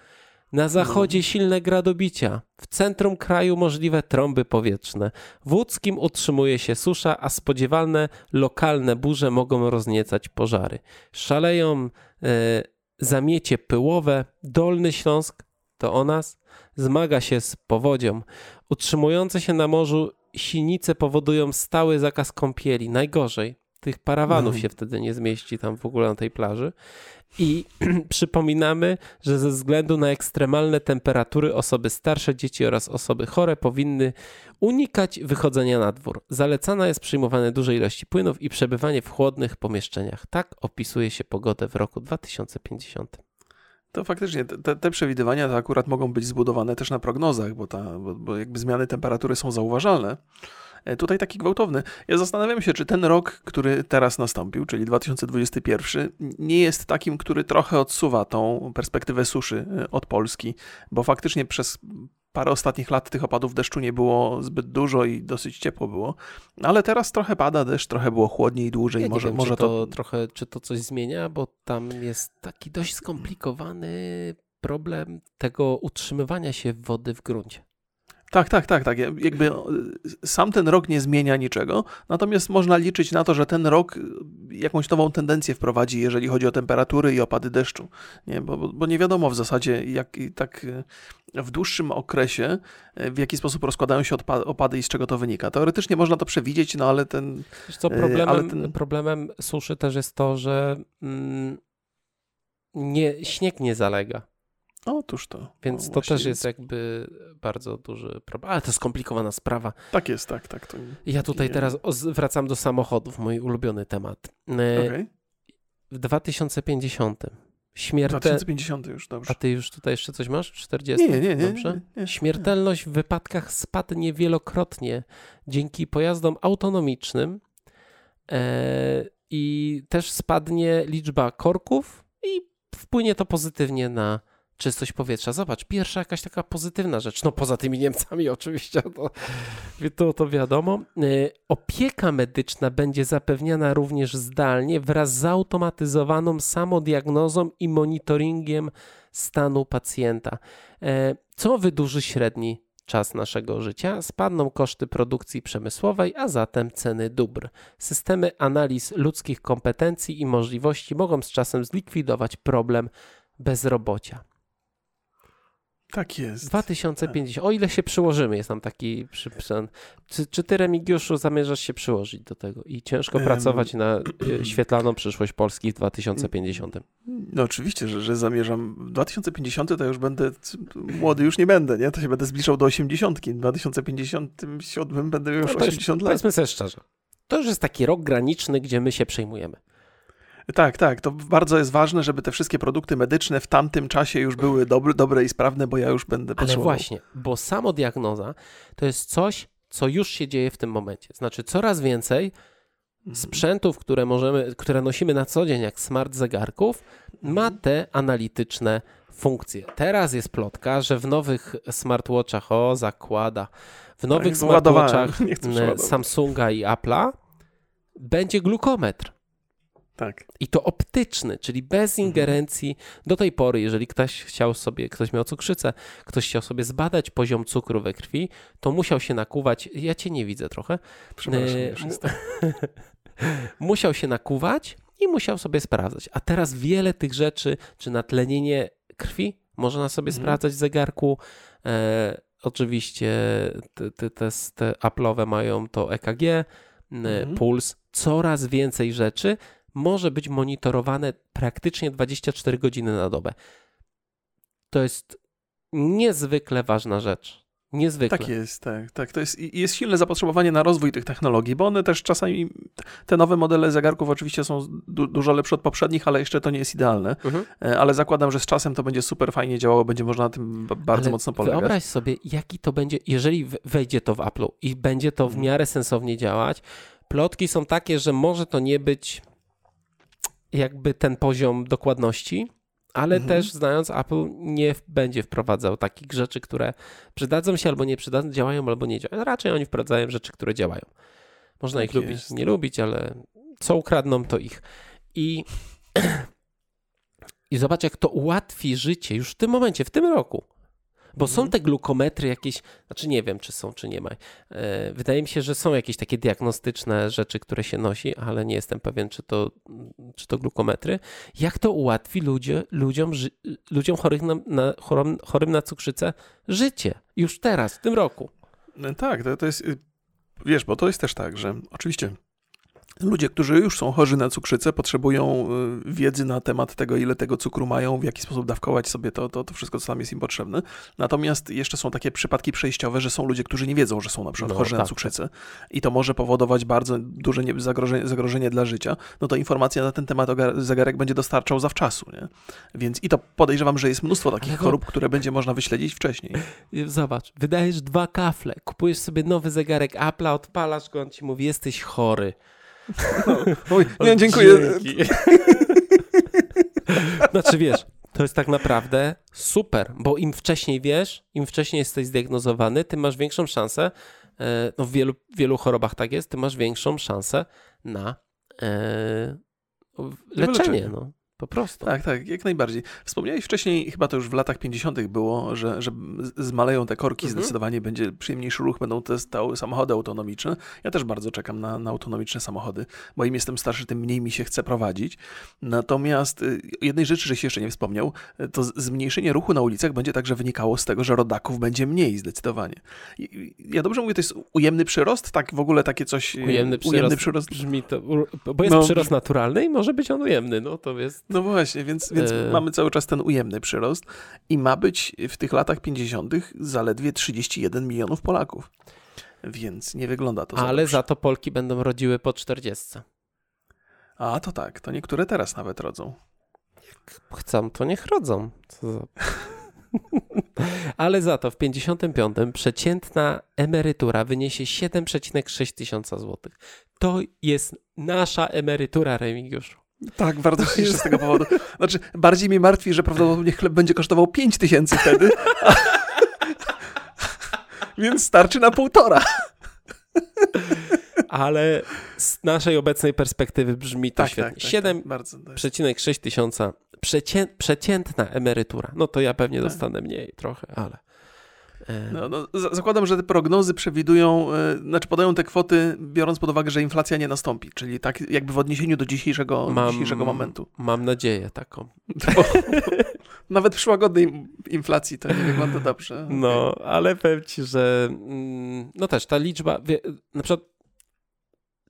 Na zachodzie silne gradobicia, w centrum kraju możliwe trąby powietrzne. W Łódzkim utrzymuje się susza, a spodziewalne lokalne burze mogą rozniecać pożary. Szaleją e, zamiecie pyłowe, Dolny Śląsk, to o nas, zmaga się z powodzią. Utrzymujące się na morzu sinice powodują stały zakaz kąpieli. Najgorzej, tych parawanów No. się wtedy nie zmieści tam w ogóle na tej plaży. I przypominamy, że ze względu na ekstremalne temperatury osoby starsze, dzieci oraz osoby chore powinny unikać wychodzenia na dwór. Zalecana jest przyjmowanie dużej ilości płynów i przebywanie w chłodnych pomieszczeniach. Tak opisuje się pogodę w roku 2050. To faktycznie te, te przewidywania to akurat mogą być zbudowane też na prognozach, bo, ta, bo, bo jakby zmiany temperatury są zauważalne. E, Tutaj taki gwałtowny. Ja zastanawiam się, czy ten rok, który teraz nastąpił, czyli 2021, nie jest takim, który trochę odsuwa tą perspektywę suszy e, od Polski, bo faktycznie przez parę ostatnich lat tych opadów deszczu nie było zbyt dużo i dosyć ciepło było. Ale teraz trochę pada deszcz, trochę było chłodniej, dłużej. Ja może wiem, może to, to trochę, czy to coś zmienia, bo tam jest taki dość skomplikowany problem tego utrzymywania się wody w gruncie. Tak, tak, tak, tak. Jakby y, sam ten rok nie zmienia niczego, natomiast można liczyć na to, że ten rok y, jakąś nową tendencję wprowadzi, jeżeli chodzi o temperatury i opady deszczu. Nie, bo, bo- nie wiadomo w zasadzie, jak i tak y, w dłuższym okresie, w jaki sposób rozkładają się opady i z czego to wynika. Teoretycznie można to przewidzieć, no ale ten. Wiesz co, problemem, ale ten- problemem suszy też jest to, że mm, nie, śnieg nie zalega, Otóż to. więc no to też jest jakby bardzo duży problem. Ale to skomplikowana sprawa. Tak jest, tak, tak. To... Ja tutaj teraz wracam do samochodów, mój ulubiony temat. E, Okej. W 2050 śmiertel... 2050 już, dobrze. A ty już tutaj jeszcze coś masz? 40? Nie, nie, nie. nie, Dobrze? nie, nie. Śmiertelność w wypadkach spadnie wielokrotnie dzięki pojazdom autonomicznym e, i też spadnie liczba korków i wpłynie to pozytywnie na czystość powietrza. Zobacz, pierwsza jakaś taka pozytywna rzecz, no poza tymi Niemcami oczywiście, to, to, to wiadomo. E, Opieka medyczna będzie zapewniana również zdalnie wraz z zautomatyzowaną samodiagnozą i monitoringiem stanu pacjenta. E, Co wydłuży średni czas naszego życia? Spadną koszty produkcji przemysłowej, a zatem ceny dóbr. Systemy analiz ludzkich kompetencji i możliwości mogą z czasem zlikwidować problem bezrobocia. Tak jest. 2050, o ile się przyłożymy, jest tam taki przypis. Czy, czy ty, Remigiuszu, zamierzasz się przyłożyć do tego i ciężko Em, pracować na e, świetlaną przyszłość Polski w 2050? No oczywiście, że, że zamierzam. W 2050 to już będę młody, już nie będę, nie? To się będę zbliżał do 80. W 2057 będę już No to już 80 lat. Powiedzmy sobie szczerze. To już jest taki rok graniczny, gdzie my się przejmujemy. Tak, tak. To bardzo jest ważne, żeby te wszystkie produkty medyczne w tamtym czasie już były dobre, dobre i sprawne, bo ja już będę Ale potrzebował. właśnie, bo samodiagnoza to jest coś, co już się dzieje w tym momencie. Znaczy coraz więcej Mhm. sprzętów, które możemy, które nosimy na co dzień, jak smart zegarków, ma Mhm. te analityczne funkcje. Teraz jest plotka, że w nowych smartwatchach, o zakłada, w nowych Tak, wyładowałem. smartwatchach przeładować. Samsunga i Apple'a będzie glukometr. Tak. I to optyczny, czyli bez ingerencji. Do tej pory, jeżeli ktoś chciał sobie, ktoś miał cukrzycę, ktoś chciał sobie zbadać poziom cukru we krwi, to musiał się nakuwać. Ja cię nie widzę trochę. Przepraszam, E, mu- musiał się nakuwać i musiał sobie sprawdzać. A teraz wiele tych rzeczy, czy natlenienie krwi, można sobie Mhm. sprawdzać w zegarku. E, oczywiście te, te, te, te Apple'owe mają to EKG, Mhm. puls. Coraz więcej rzeczy może być monitorowane praktycznie 24 godziny na dobę. To jest niezwykle ważna rzecz. Niezwykle. Tak jest, tak, tak. To jest, i jest silne zapotrzebowanie na rozwój tych technologii, bo one też czasami, te nowe modele zegarków oczywiście są du dużo lepsze od poprzednich, ale jeszcze to nie jest idealne. Mhm. E, Ale zakładam, że z czasem to będzie super fajnie działało, będzie można na tym ba- bardzo Ale mocno polegać. Wyobraź sobie, jaki to będzie, jeżeli wejdzie to w Apple'u i będzie to w Mhm. miarę sensownie działać. Plotki są takie, że może to nie być jakby ten poziom dokładności, ale Mhm. też znając Apple nie będzie wprowadzał takich rzeczy, które przydadzą się albo nie przydadzą, działają albo nie działają. Raczej oni wprowadzają rzeczy, które działają. Można Tak ich lubić, jest. nie lubić, ale co ukradną, to ich. I, I zobacz, jak to ułatwi życie już w tym momencie, w tym roku. Bo są Mhm. te glukometry jakieś, znaczy nie wiem, czy są, czy nie ma. E, Wydaje mi się, że są jakieś takie diagnostyczne rzeczy, które się nosi, ale nie jestem pewien, czy to, czy to glukometry. Jak to ułatwi ludzie, ludziom, ludziom chorych na, na, chorym, chorym na cukrzycę życie? Już teraz, w tym roku. No Tak, to, to jest, y, wiesz, bo to jest też tak, że oczywiście ludzie, którzy już są chorzy na cukrzycę, potrzebują y, wiedzy na temat tego, ile tego cukru mają, w jaki sposób dawkować sobie to, to, to wszystko, co tam jest im potrzebne. Natomiast jeszcze są takie przypadki przejściowe, że są ludzie, którzy nie wiedzą, że są na przykład No, chorzy na tak, cukrzycę i to może powodować bardzo duże nie- zagrożenie, zagrożenie dla życia, no to informacja na ten temat zegarek będzie dostarczał zawczasu, nie? Więc i to podejrzewam, że jest mnóstwo takich Ale to- chorób, które będzie można wyśledzić wcześniej. Zobacz, wydajesz dwa kafle, kupujesz sobie nowy zegarek Apple'a, odpalasz go, on ci mówi, jesteś chory. Oj, nie, dziękuję. Dzięki. znaczy wiesz, to jest tak naprawdę super, bo im wcześniej wiesz, im wcześniej jesteś zdiagnozowany, tym masz większą szansę, e, no w wielu, wielu chorobach tak jest, ty masz większą szansę na e, leczenie, no. Po prostu. Tak, tak, jak najbardziej. Wspomniałeś wcześniej, chyba to już w latach 50. było, że, że zmaleją te korki, Mhm. zdecydowanie będzie przyjemniejszy ruch, będą te samochody autonomiczne. Ja też bardzo czekam na, na autonomiczne samochody, bo im jestem starszy, tym mniej mi się chce prowadzić. Natomiast y, jednej rzeczy, że się jeszcze nie wspomniał, y, to zmniejszenie ruchu na ulicach będzie także wynikało z tego, że rodaków będzie mniej zdecydowanie. Ja dobrze mówię, to jest ujemny przyrost? Tak w ogóle takie coś... y, Ujemny przyrost, ujemny przyrost. brzmi to, bo jest No. przyrost naturalny i może być on ujemny, no to jest... No właśnie, więc, więc E. mamy cały czas ten ujemny przyrost i ma być w tych latach 50. zaledwie 31 milionów Polaków. Więc nie wygląda to za Ale dobrze. za to Polki będą rodziły po 40. A to tak, to niektóre teraz nawet rodzą. Chcą, to niech rodzą. Za... Ale za to w 55 przeciętna emerytura wyniesie 7,6 tysiąca złotych. To jest nasza emerytura, Remigiuszu. Tak, bardzo się cieszę z tego powodu. Znaczy, bardziej mnie martwi, że prawdopodobnie chleb będzie kosztował 5 tysięcy wtedy. A... Więc starczy na półtora. Ale z naszej obecnej perspektywy brzmi to Tak, świetnie. tak, tak, 7 tak, tak. 7,6 tysiąca przecię... przeciętna emerytura. No to ja pewnie Tak. dostanę mniej trochę, ale... e, No, no, za- zakładam, że te prognozy przewidują, y, znaczy podają te kwoty, biorąc pod uwagę, że inflacja nie nastąpi, czyli tak jakby w odniesieniu do dzisiejszego, Mam- dzisiejszego momentu. Mam nadzieję taką. Bo nawet przy łagodnej inflacji to nie wygląda dobrze. No, ale powiem ci, że mm, no też ta liczba, wie, na przykład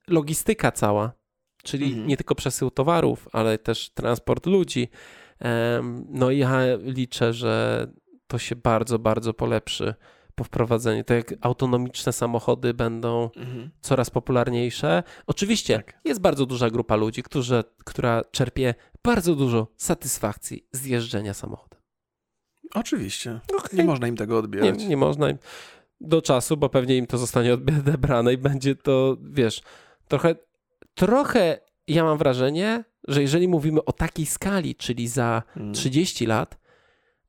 logistyka cała, czyli Mhm. nie tylko przesył towarów, ale też transport ludzi. No i ja liczę, że to się bardzo, bardzo polepszy po wprowadzeniu. To jak autonomiczne samochody będą Mhm. coraz popularniejsze. Oczywiście Tak. jest bardzo duża grupa ludzi, którzy, która czerpie bardzo dużo satysfakcji z jeżdżenia samochodem. Oczywiście. Okej. Nie można im tego Nie, odbierać. nie można im do czasu, bo pewnie im to zostanie odebrane i będzie to, wiesz, trochę, trochę ja mam wrażenie, że jeżeli mówimy o takiej skali, czyli za Mm. 30 lat,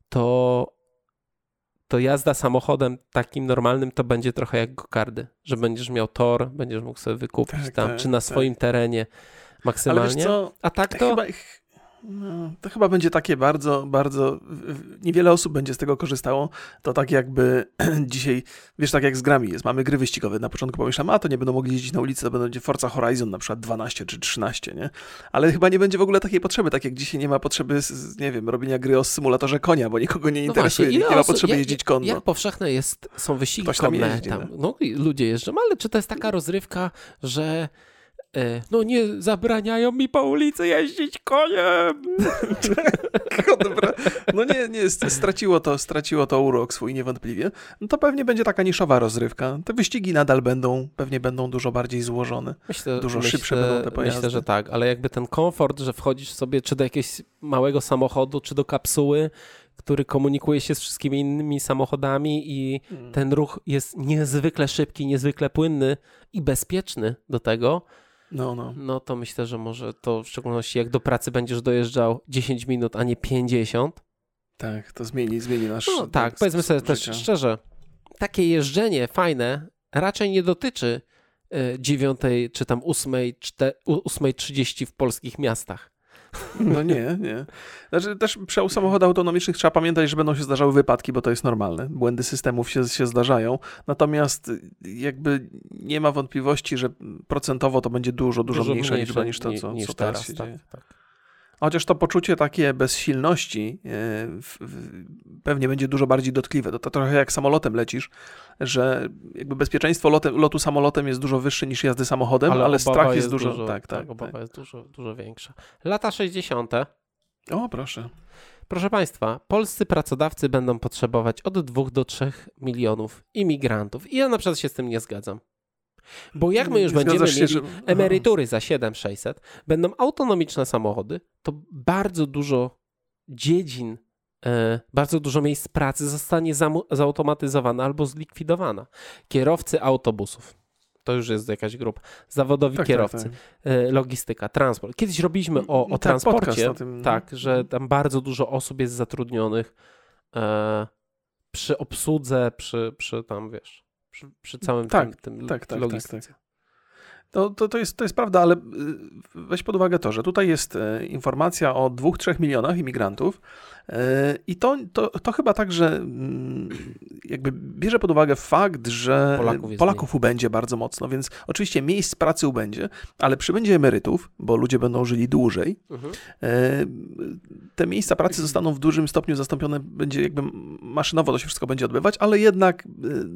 to, to jazda samochodem takim normalnym to będzie trochę jak gokardy, że będziesz miał tor, będziesz mógł sobie wykupić Tak, tam, tak, czy na tak. swoim terenie maksymalnie. co, A tak to... chyba, ch- no, to chyba będzie takie bardzo, bardzo, niewiele osób będzie z tego korzystało. To tak jakby dzisiaj, wiesz, tak jak z grami jest, mamy gry wyścigowe. Na początku pomyślałem, a to nie będą mogli jeździć na ulicy, to będzie Forza Horizon na przykład 12 czy 13, nie? Ale chyba nie będzie w ogóle takiej potrzeby, tak jak dzisiaj nie ma potrzeby, nie wiem, robienia gry o symulatorze konia, bo nikogo nie No interesuje, właśnie, ile nikt nie ma osób- potrzeby jak- jeździć konno. Jak powszechne jest, są wyścigi Ktoś tam konne jeździ, tam. no. No ludzie jeżdżą, ale czy to jest taka rozrywka, że no nie zabraniają mi po ulicy jeździć koniem. Dobra. No nie, nie, st- straciło to, straciło to urok swój niewątpliwie. No to pewnie będzie taka niszowa rozrywka. Te wyścigi nadal będą, pewnie będą dużo bardziej złożone. Myślę, Dużo myślę, szybsze będą te pojazdy. Myślę, że tak, ale jakby ten komfort, że wchodzisz sobie czy do jakiegoś małego samochodu, czy do kapsuły, który komunikuje się z wszystkimi innymi samochodami i Hmm. ten ruch jest niezwykle szybki, niezwykle płynny i bezpieczny do tego, No, no. no to myślę, że może to w szczególności jak do pracy będziesz dojeżdżał 10 minut, a nie 50. Tak, to zmieni, zmieni nasz No tak, sposób powiedzmy sobie też szczerze, takie jeżdżenie fajne raczej nie dotyczy y, dziewiątej czy tam ósmej, czte- u- 8.30 w polskich miastach. No nie, nie. Znaczy też przy samochodach autonomicznych trzeba pamiętać, że będą się zdarzały wypadki, bo to jest normalne. Błędy systemów się, się zdarzają. Natomiast jakby nie ma wątpliwości, że procentowo to będzie dużo, dużo, mniejsza liczba niż to, co, niż co teraz, teraz. się tak, dzieje. tak. Chociaż to poczucie takie bezsilności e, pewnie będzie dużo bardziej dotkliwe. To, to trochę jak samolotem lecisz, że jakby bezpieczeństwo lotem, lotu samolotem jest dużo wyższe niż jazdy samochodem, ale, obawa strach jest, dużo, Tak, tak, obawa tak. jest dużo, dużo większa. Lata 60. O, proszę. Proszę Państwa, polscy pracodawcy będą potrzebować od 2 do 3 milionów imigrantów. I ja na przykład się z tym nie zgadzam. Bo jak my już będziemy się, mieli że- emerytury za 7600, będą autonomiczne samochody, to bardzo dużo dziedzin, e, bardzo dużo miejsc pracy zostanie zautomatyzowana albo zlikwidowana. Kierowcy autobusów. To już jest jakaś grupa. Zawodowi Tak, tak, kierowcy, tak. e, logistyka, transport. Kiedyś robiliśmy o, o Tak, transporcie, tym. tak, że tam bardzo dużo osób jest zatrudnionych e, przy obsłudze, przy, przy tam, wiesz, przy, przy całym Tak, tym, tym tak, tak, logistyce. tak, To, to, to, jest, to jest prawda, ale y, weź pod uwagę to, że tutaj jest e, informacja o 2-3 milionach imigrantów i to, to, to chyba tak, że mm, jakby bierze pod uwagę fakt, że Polaków Polaków ubędzie bardzo mocno, więc oczywiście miejsc pracy ubędzie, ale przybędzie emerytów, bo ludzie będą żyli dłużej, Mhm. E, te miejsca pracy zostaną w dużym stopniu zastąpione, będzie jakby maszynowo to się wszystko będzie odbywać, ale jednak e,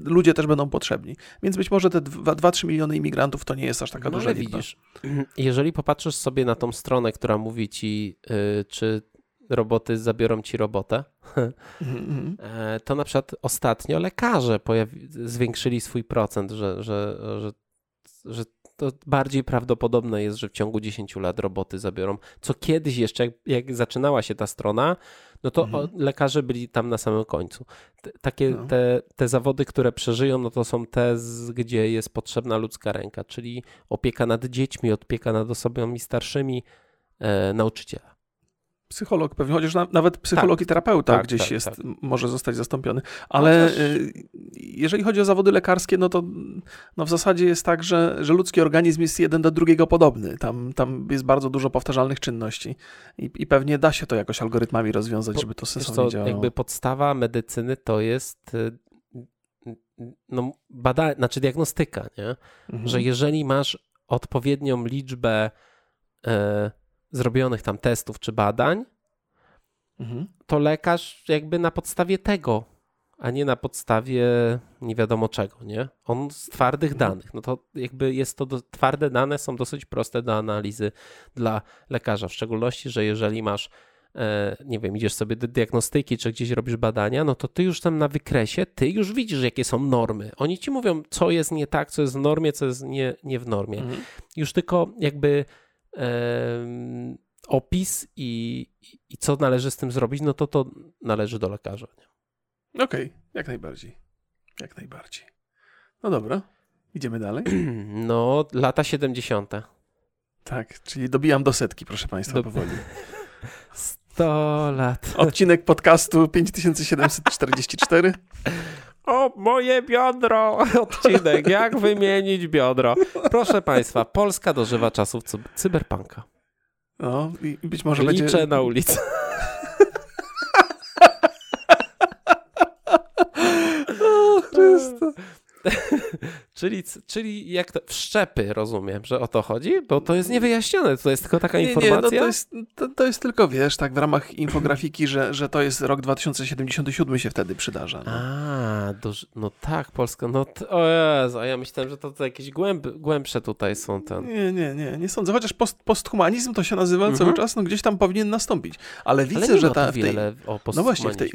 ludzie też będą potrzebni. Więc być może te 2-3 miliony imigrantów to nie jest aż taka No duża liczba. widzisz, jeżeli popatrzysz sobie na tą stronę, która mówi ci, y, czy roboty zabiorą ci robotę, Mhm, e, to na przykład ostatnio lekarze pojawi- zwiększyli swój procent, że, że, że, że to bardziej prawdopodobne jest, że w ciągu 10 lat roboty zabiorą. Co kiedyś jeszcze, jak, jak zaczynała się ta strona, no to Mhm. o, lekarze byli tam na samym końcu. T- takie No. te, te zawody, które przeżyją, no to są te, z, gdzie jest potrzebna ludzka ręka, czyli opieka nad dziećmi, opieka nad osobami starszymi, e, nauczyciela. Psycholog pewnie, chociaż na, nawet psycholog i terapeuta Tak, gdzieś tak, jest, tak. może zostać zastąpiony. Ale Chociaż- y, jeżeli chodzi o zawody lekarskie, no to no w zasadzie jest tak, że, że ludzki organizm jest jeden do drugiego podobny. Tam, tam jest bardzo dużo powtarzalnych czynności i, i pewnie da się to jakoś algorytmami rozwiązać, Bo- żeby to sensownie co, działało. jakby podstawa medycyny to jest y, y, no, bada, znaczy diagnostyka, nie? Mhm. że jeżeli masz odpowiednią liczbę e, zrobionych tam testów czy badań, Mhm. to lekarz jakby na podstawie tego, a nie na podstawie nie wiadomo czego, nie? On z twardych Mhm. danych. No to jakby jest to, do, twarde dane są dosyć proste do analizy dla lekarza, w szczególności, że jeżeli masz e, nie wiem, idziesz sobie do diagnostyki, czy gdzieś robisz badania, no to ty już tam na wykresie, ty już widzisz, jakie są normy. Oni ci mówią, co jest nie tak, co jest w normie, co jest nie, nie w normie. Mhm. Już tylko jakby opis i, i co należy z tym zrobić, no to to należy do lekarza. Okej, okay, jak najbardziej. Jak najbardziej. No dobra, idziemy dalej. No, lata 70. Tak, czyli dobijam do setki, proszę Państwa, do... powoli. 100 lat. Odcinek podcastu 5744. O, moje biodro! Odcinek, jak wymienić biodro. Proszę Państwa, Polska dożywa czasów cyberpunka. No i być może Liczę będzie... na ulicy. o Chryste. Czyli, czyli jak to, wszczepy, rozumiem, że o to chodzi? Bo to jest niewyjaśnione, to jest tylko taka nie, informacja. Nie, no to, jest, to, to, jest tylko, wiesz, tak w ramach infografiki, że, że to jest rok 2077 się wtedy przydarza. No. A, no tak, Polska, no to, o Jezu, a ja myślałem, że to, to jakieś głęb, głębsze tutaj są ten. Nie, nie, nie, nie sądzę, chociaż post, posthumanizm to się nazywa mhm. cały czas, no gdzieś tam powinien nastąpić, ale widzę, ale że ta, w tej, o no właśnie, w tej,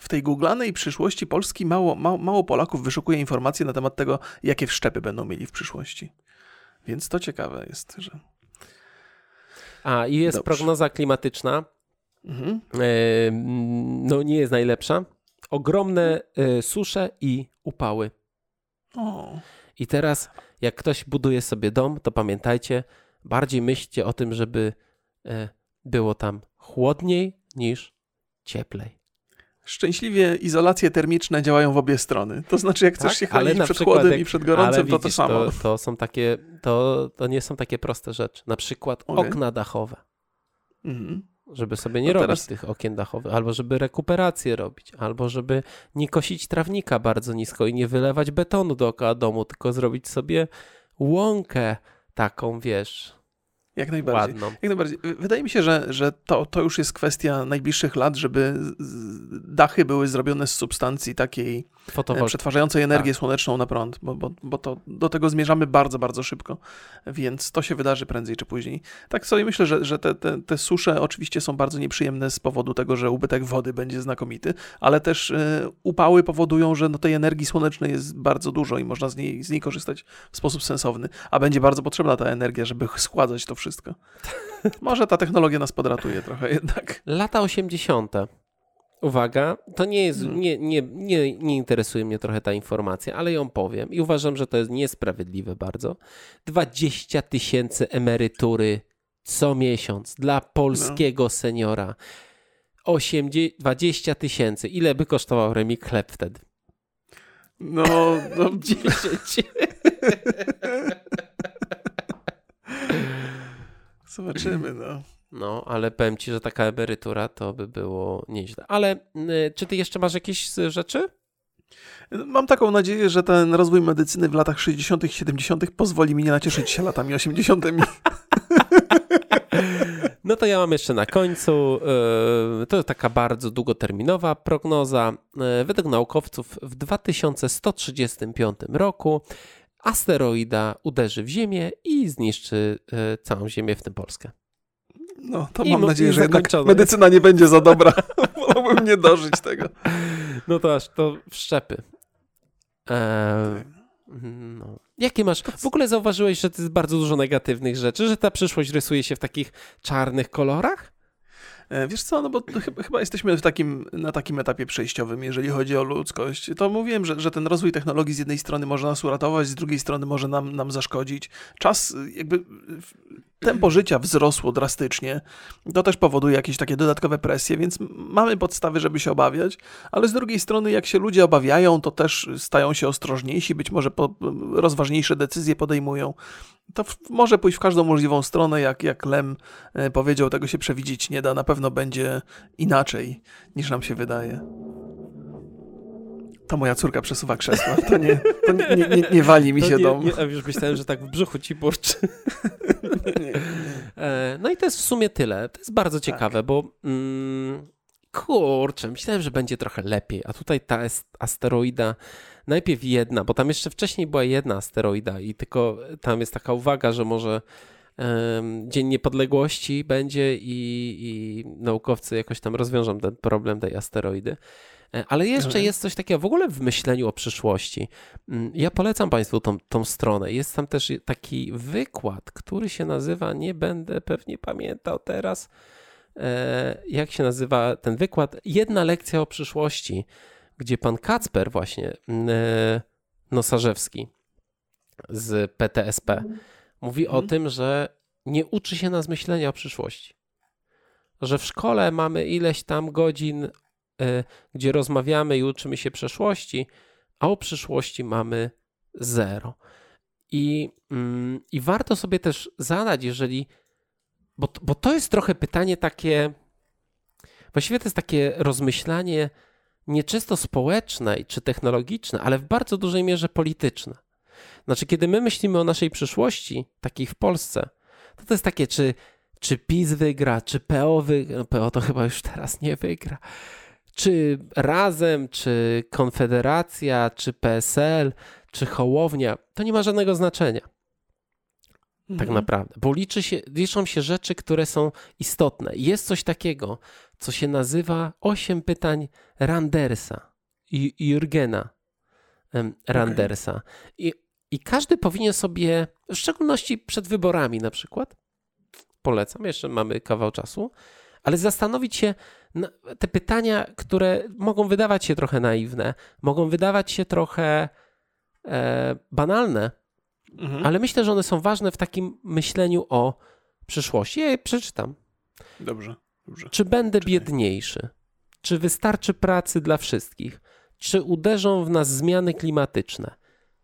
w tej googlanej przyszłości Polski mało, mało, mało Polaków wyszukuje informacji na temat tego, jakie wszczepy będą mieli w przyszłości. Więc to ciekawe jest, że. A, i jest Dobrze. prognoza klimatyczna. Mhm. E, no, nie jest najlepsza. Ogromne e, susze i upały. O. I teraz, jak ktoś buduje sobie dom, to pamiętajcie, bardziej myślcie o tym, żeby e, było tam chłodniej niż cieplej szczęśliwie izolacje termiczne działają w obie strony. To znaczy, jak chcesz tak, się chronić przed chłodem jak, i przed gorącem, to to samo. To, to, są takie, to, to nie są takie proste rzeczy. Na przykład okay. okna dachowe. Mhm. Żeby sobie nie no robić teraz... tych okien dachowych, albo żeby rekuperację robić, albo żeby nie kosić trawnika bardzo nisko i nie wylewać betonu dookoła domu, tylko zrobić sobie łąkę taką, wiesz, jak najbardziej. Ładną. Jak najbardziej. Wydaje mi się, że, że to, to już jest kwestia najbliższych lat, żeby dachy były zrobione z substancji takiej Fotowol... przetwarzającej energię tak. słoneczną na prąd, bo, bo, bo to, do tego zmierzamy bardzo, bardzo szybko, więc to się wydarzy prędzej czy później. Tak sobie myślę, że, że te, te, te susze oczywiście są bardzo nieprzyjemne z powodu tego, że ubytek wody będzie znakomity, ale też y, upały powodują, że no, tej energii słonecznej jest bardzo dużo i można z niej, z niej korzystać w sposób sensowny, a będzie bardzo potrzebna ta energia, żeby składać to wszystko. Może ta technologia nas podratuje trochę jednak. Lata 80. Uwaga, to nie jest, hmm. nie, nie, nie, nie interesuje mnie trochę ta informacja, ale ją powiem i uważam, że to jest niesprawiedliwe bardzo. 20 tysięcy emerytury co miesiąc dla polskiego no. seniora. 80, 20 tysięcy. Ile by kosztował Remik chleb wtedy? No, no 10. Zobaczymy, no. No, ale powiem ci, że taka emerytura to by było nieźle. Ale y, czy ty jeszcze masz jakieś rzeczy? Mam taką nadzieję, że ten rozwój medycyny w latach 60. i 70. pozwoli mi nie nacieszyć się latami 80. No to ja mam jeszcze na końcu. Y, to taka bardzo długoterminowa prognoza. Y, według naukowców w 2135 roku asteroida uderzy w Ziemię i zniszczy całą Ziemię, w tym Polskę. No, to I mam nadzieję, że jednak medycyna nie będzie za dobra. Wolałbym nie dożyć tego. No to aż to wszczepy. Eee, no. Jakie masz? W ogóle zauważyłeś, że to jest bardzo dużo negatywnych rzeczy, że ta przyszłość rysuje się w takich czarnych kolorach? E, wiesz co, no bo chyba, jesteśmy w takim, na takim etapie przejściowym, jeżeli chodzi o ludzkość. To mówiłem, że, że ten rozwój technologii z jednej strony może nas uratować, z drugiej strony może nam, nam zaszkodzić. Czas, jakby tempo życia wzrosło drastycznie. To też powoduje jakieś takie dodatkowe presje, więc mamy podstawy, żeby się obawiać, ale z drugiej strony, jak się ludzie obawiają, to też stają się ostrożniejsi, być może rozważniejsze decyzje podejmują. To może pójść w każdą możliwą stronę, jak, jak Lem e, powiedział, tego się przewidzieć nie da. Na pewno będzie inaczej, niż nam się wydaje. To moja córka przesuwa krzesła. To nie, to nie, nie, nie, nie wali mi to się nie, dom. Nie, już myślałem, że tak w brzuchu ci burczy. E, no i to jest w sumie tyle. To jest bardzo tak. ciekawe, tak. bo mm, kurczę, myślałem, że będzie trochę lepiej, a tutaj ta asteroida, najpierw jedna, bo tam jeszcze wcześniej była jedna asteroida i tylko tam jest taka uwaga, że może Dzień Niepodległości będzie i, i naukowcy jakoś tam rozwiążą ten problem tej asteroidy. E, ale jeszcze mhm. jest coś takiego w ogóle w myśleniu o przyszłości. Mm, ja polecam Państwu tą, tą stronę. Jest tam też taki wykład, który się nazywa, nie będę pewnie pamiętał teraz, e, jak się nazywa ten wykład, jedna lekcja o przyszłości, gdzie pan Kacper właśnie, mm, e, Nosarzewski z PTSP, mówi o mhm. tym, że nie uczy się nas myślenia o przyszłości. Że w szkole mamy ileś tam godzin gdzie rozmawiamy i uczymy się przeszłości, a o przyszłości mamy zero. I, mm, i warto sobie też zadać, jeżeli. Bo, bo to jest trochę pytanie takie. Właściwie to jest takie rozmyślanie nieczysto społeczne czy technologiczne, ale w bardzo dużej mierze polityczne. Znaczy, kiedy my myślimy o naszej przyszłości, takiej w Polsce, to to jest takie, czy, czy PiS wygra, czy PO wygra. No, PO to chyba już teraz nie wygra czy Razem, czy Konfederacja, czy PSL, czy Hołownia, to nie ma żadnego znaczenia. Tak mhm. Tak naprawdę, bo liczy się, liczą się rzeczy, które są istotne. Jest coś takiego, co się nazywa osiem pytań Randersa i Jurgena Randersa. Okay. I, I każdy powinien sobie, w szczególności przed wyborami na przykład, polecam, jeszcze mamy kawał czasu, ale zastanowić się, te pytania, które mogą wydawać się trochę naiwne, mogą wydawać się trochę e, banalne, mhm. ale myślę, że one są ważne w takim myśleniu o przyszłości. Ja je przeczytam. Dobrze. dobrze. Czy będę Czytaj. biedniejszy? Czy wystarczy pracy dla wszystkich? Czy uderzą w nas zmiany klimatyczne?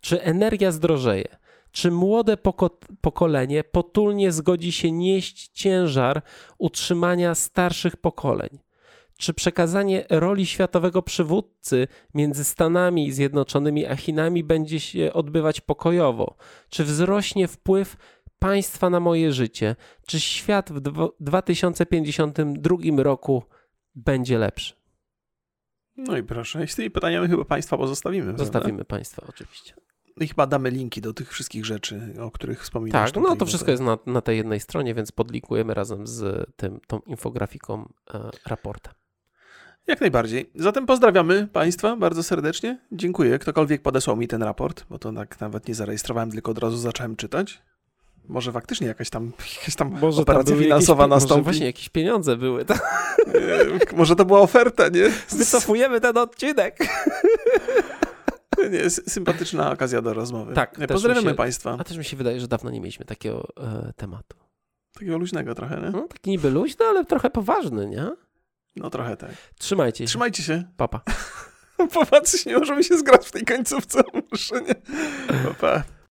Czy energia zdrożeje? Czy młode poko pokolenie potulnie zgodzi się nieść ciężar utrzymania starszych pokoleń? Czy przekazanie roli światowego przywódcy między Stanami Zjednoczonymi a Chinami będzie się odbywać pokojowo? Czy wzrośnie wpływ państwa na moje życie? Czy świat w 2052 roku będzie lepszy? No i proszę, z tymi pytaniami chyba państwa pozostawimy. Zostawimy prawda? państwa, oczywiście. No i chyba damy linki do tych wszystkich rzeczy, o których wspominasz. Tak, no to wszystko jest na, na tej jednej stronie, więc podlinkujemy razem z tym, tą infografiką e, raportem. Jak najbardziej. Zatem pozdrawiamy Państwa bardzo serdecznie. Dziękuję. Ktokolwiek podesłał mi ten raport, bo to tak nawet nie zarejestrowałem, tylko od razu zacząłem czytać. Może faktycznie jakaś tam, jakaś tam może operacja tam finansowa jakieś, nastąpi. Może właśnie jakieś pieniądze były. To... Nie, może to była oferta, nie? Wycofujemy ten odcinek. Nie, sympatyczna okazja do rozmowy. Tak. Pozdrawiamy się, Państwa. A też mi się wydaje, że dawno nie mieliśmy takiego e, tematu. Takiego luźnego trochę, nie? No, taki niby luźny, ale trochę poważny, nie? No trochę tak. Trzymajcie się. Trzymajcie się. Papa. Popatrz, nie możemy się zgrać w tej końcówce. Muszę nie. Papa.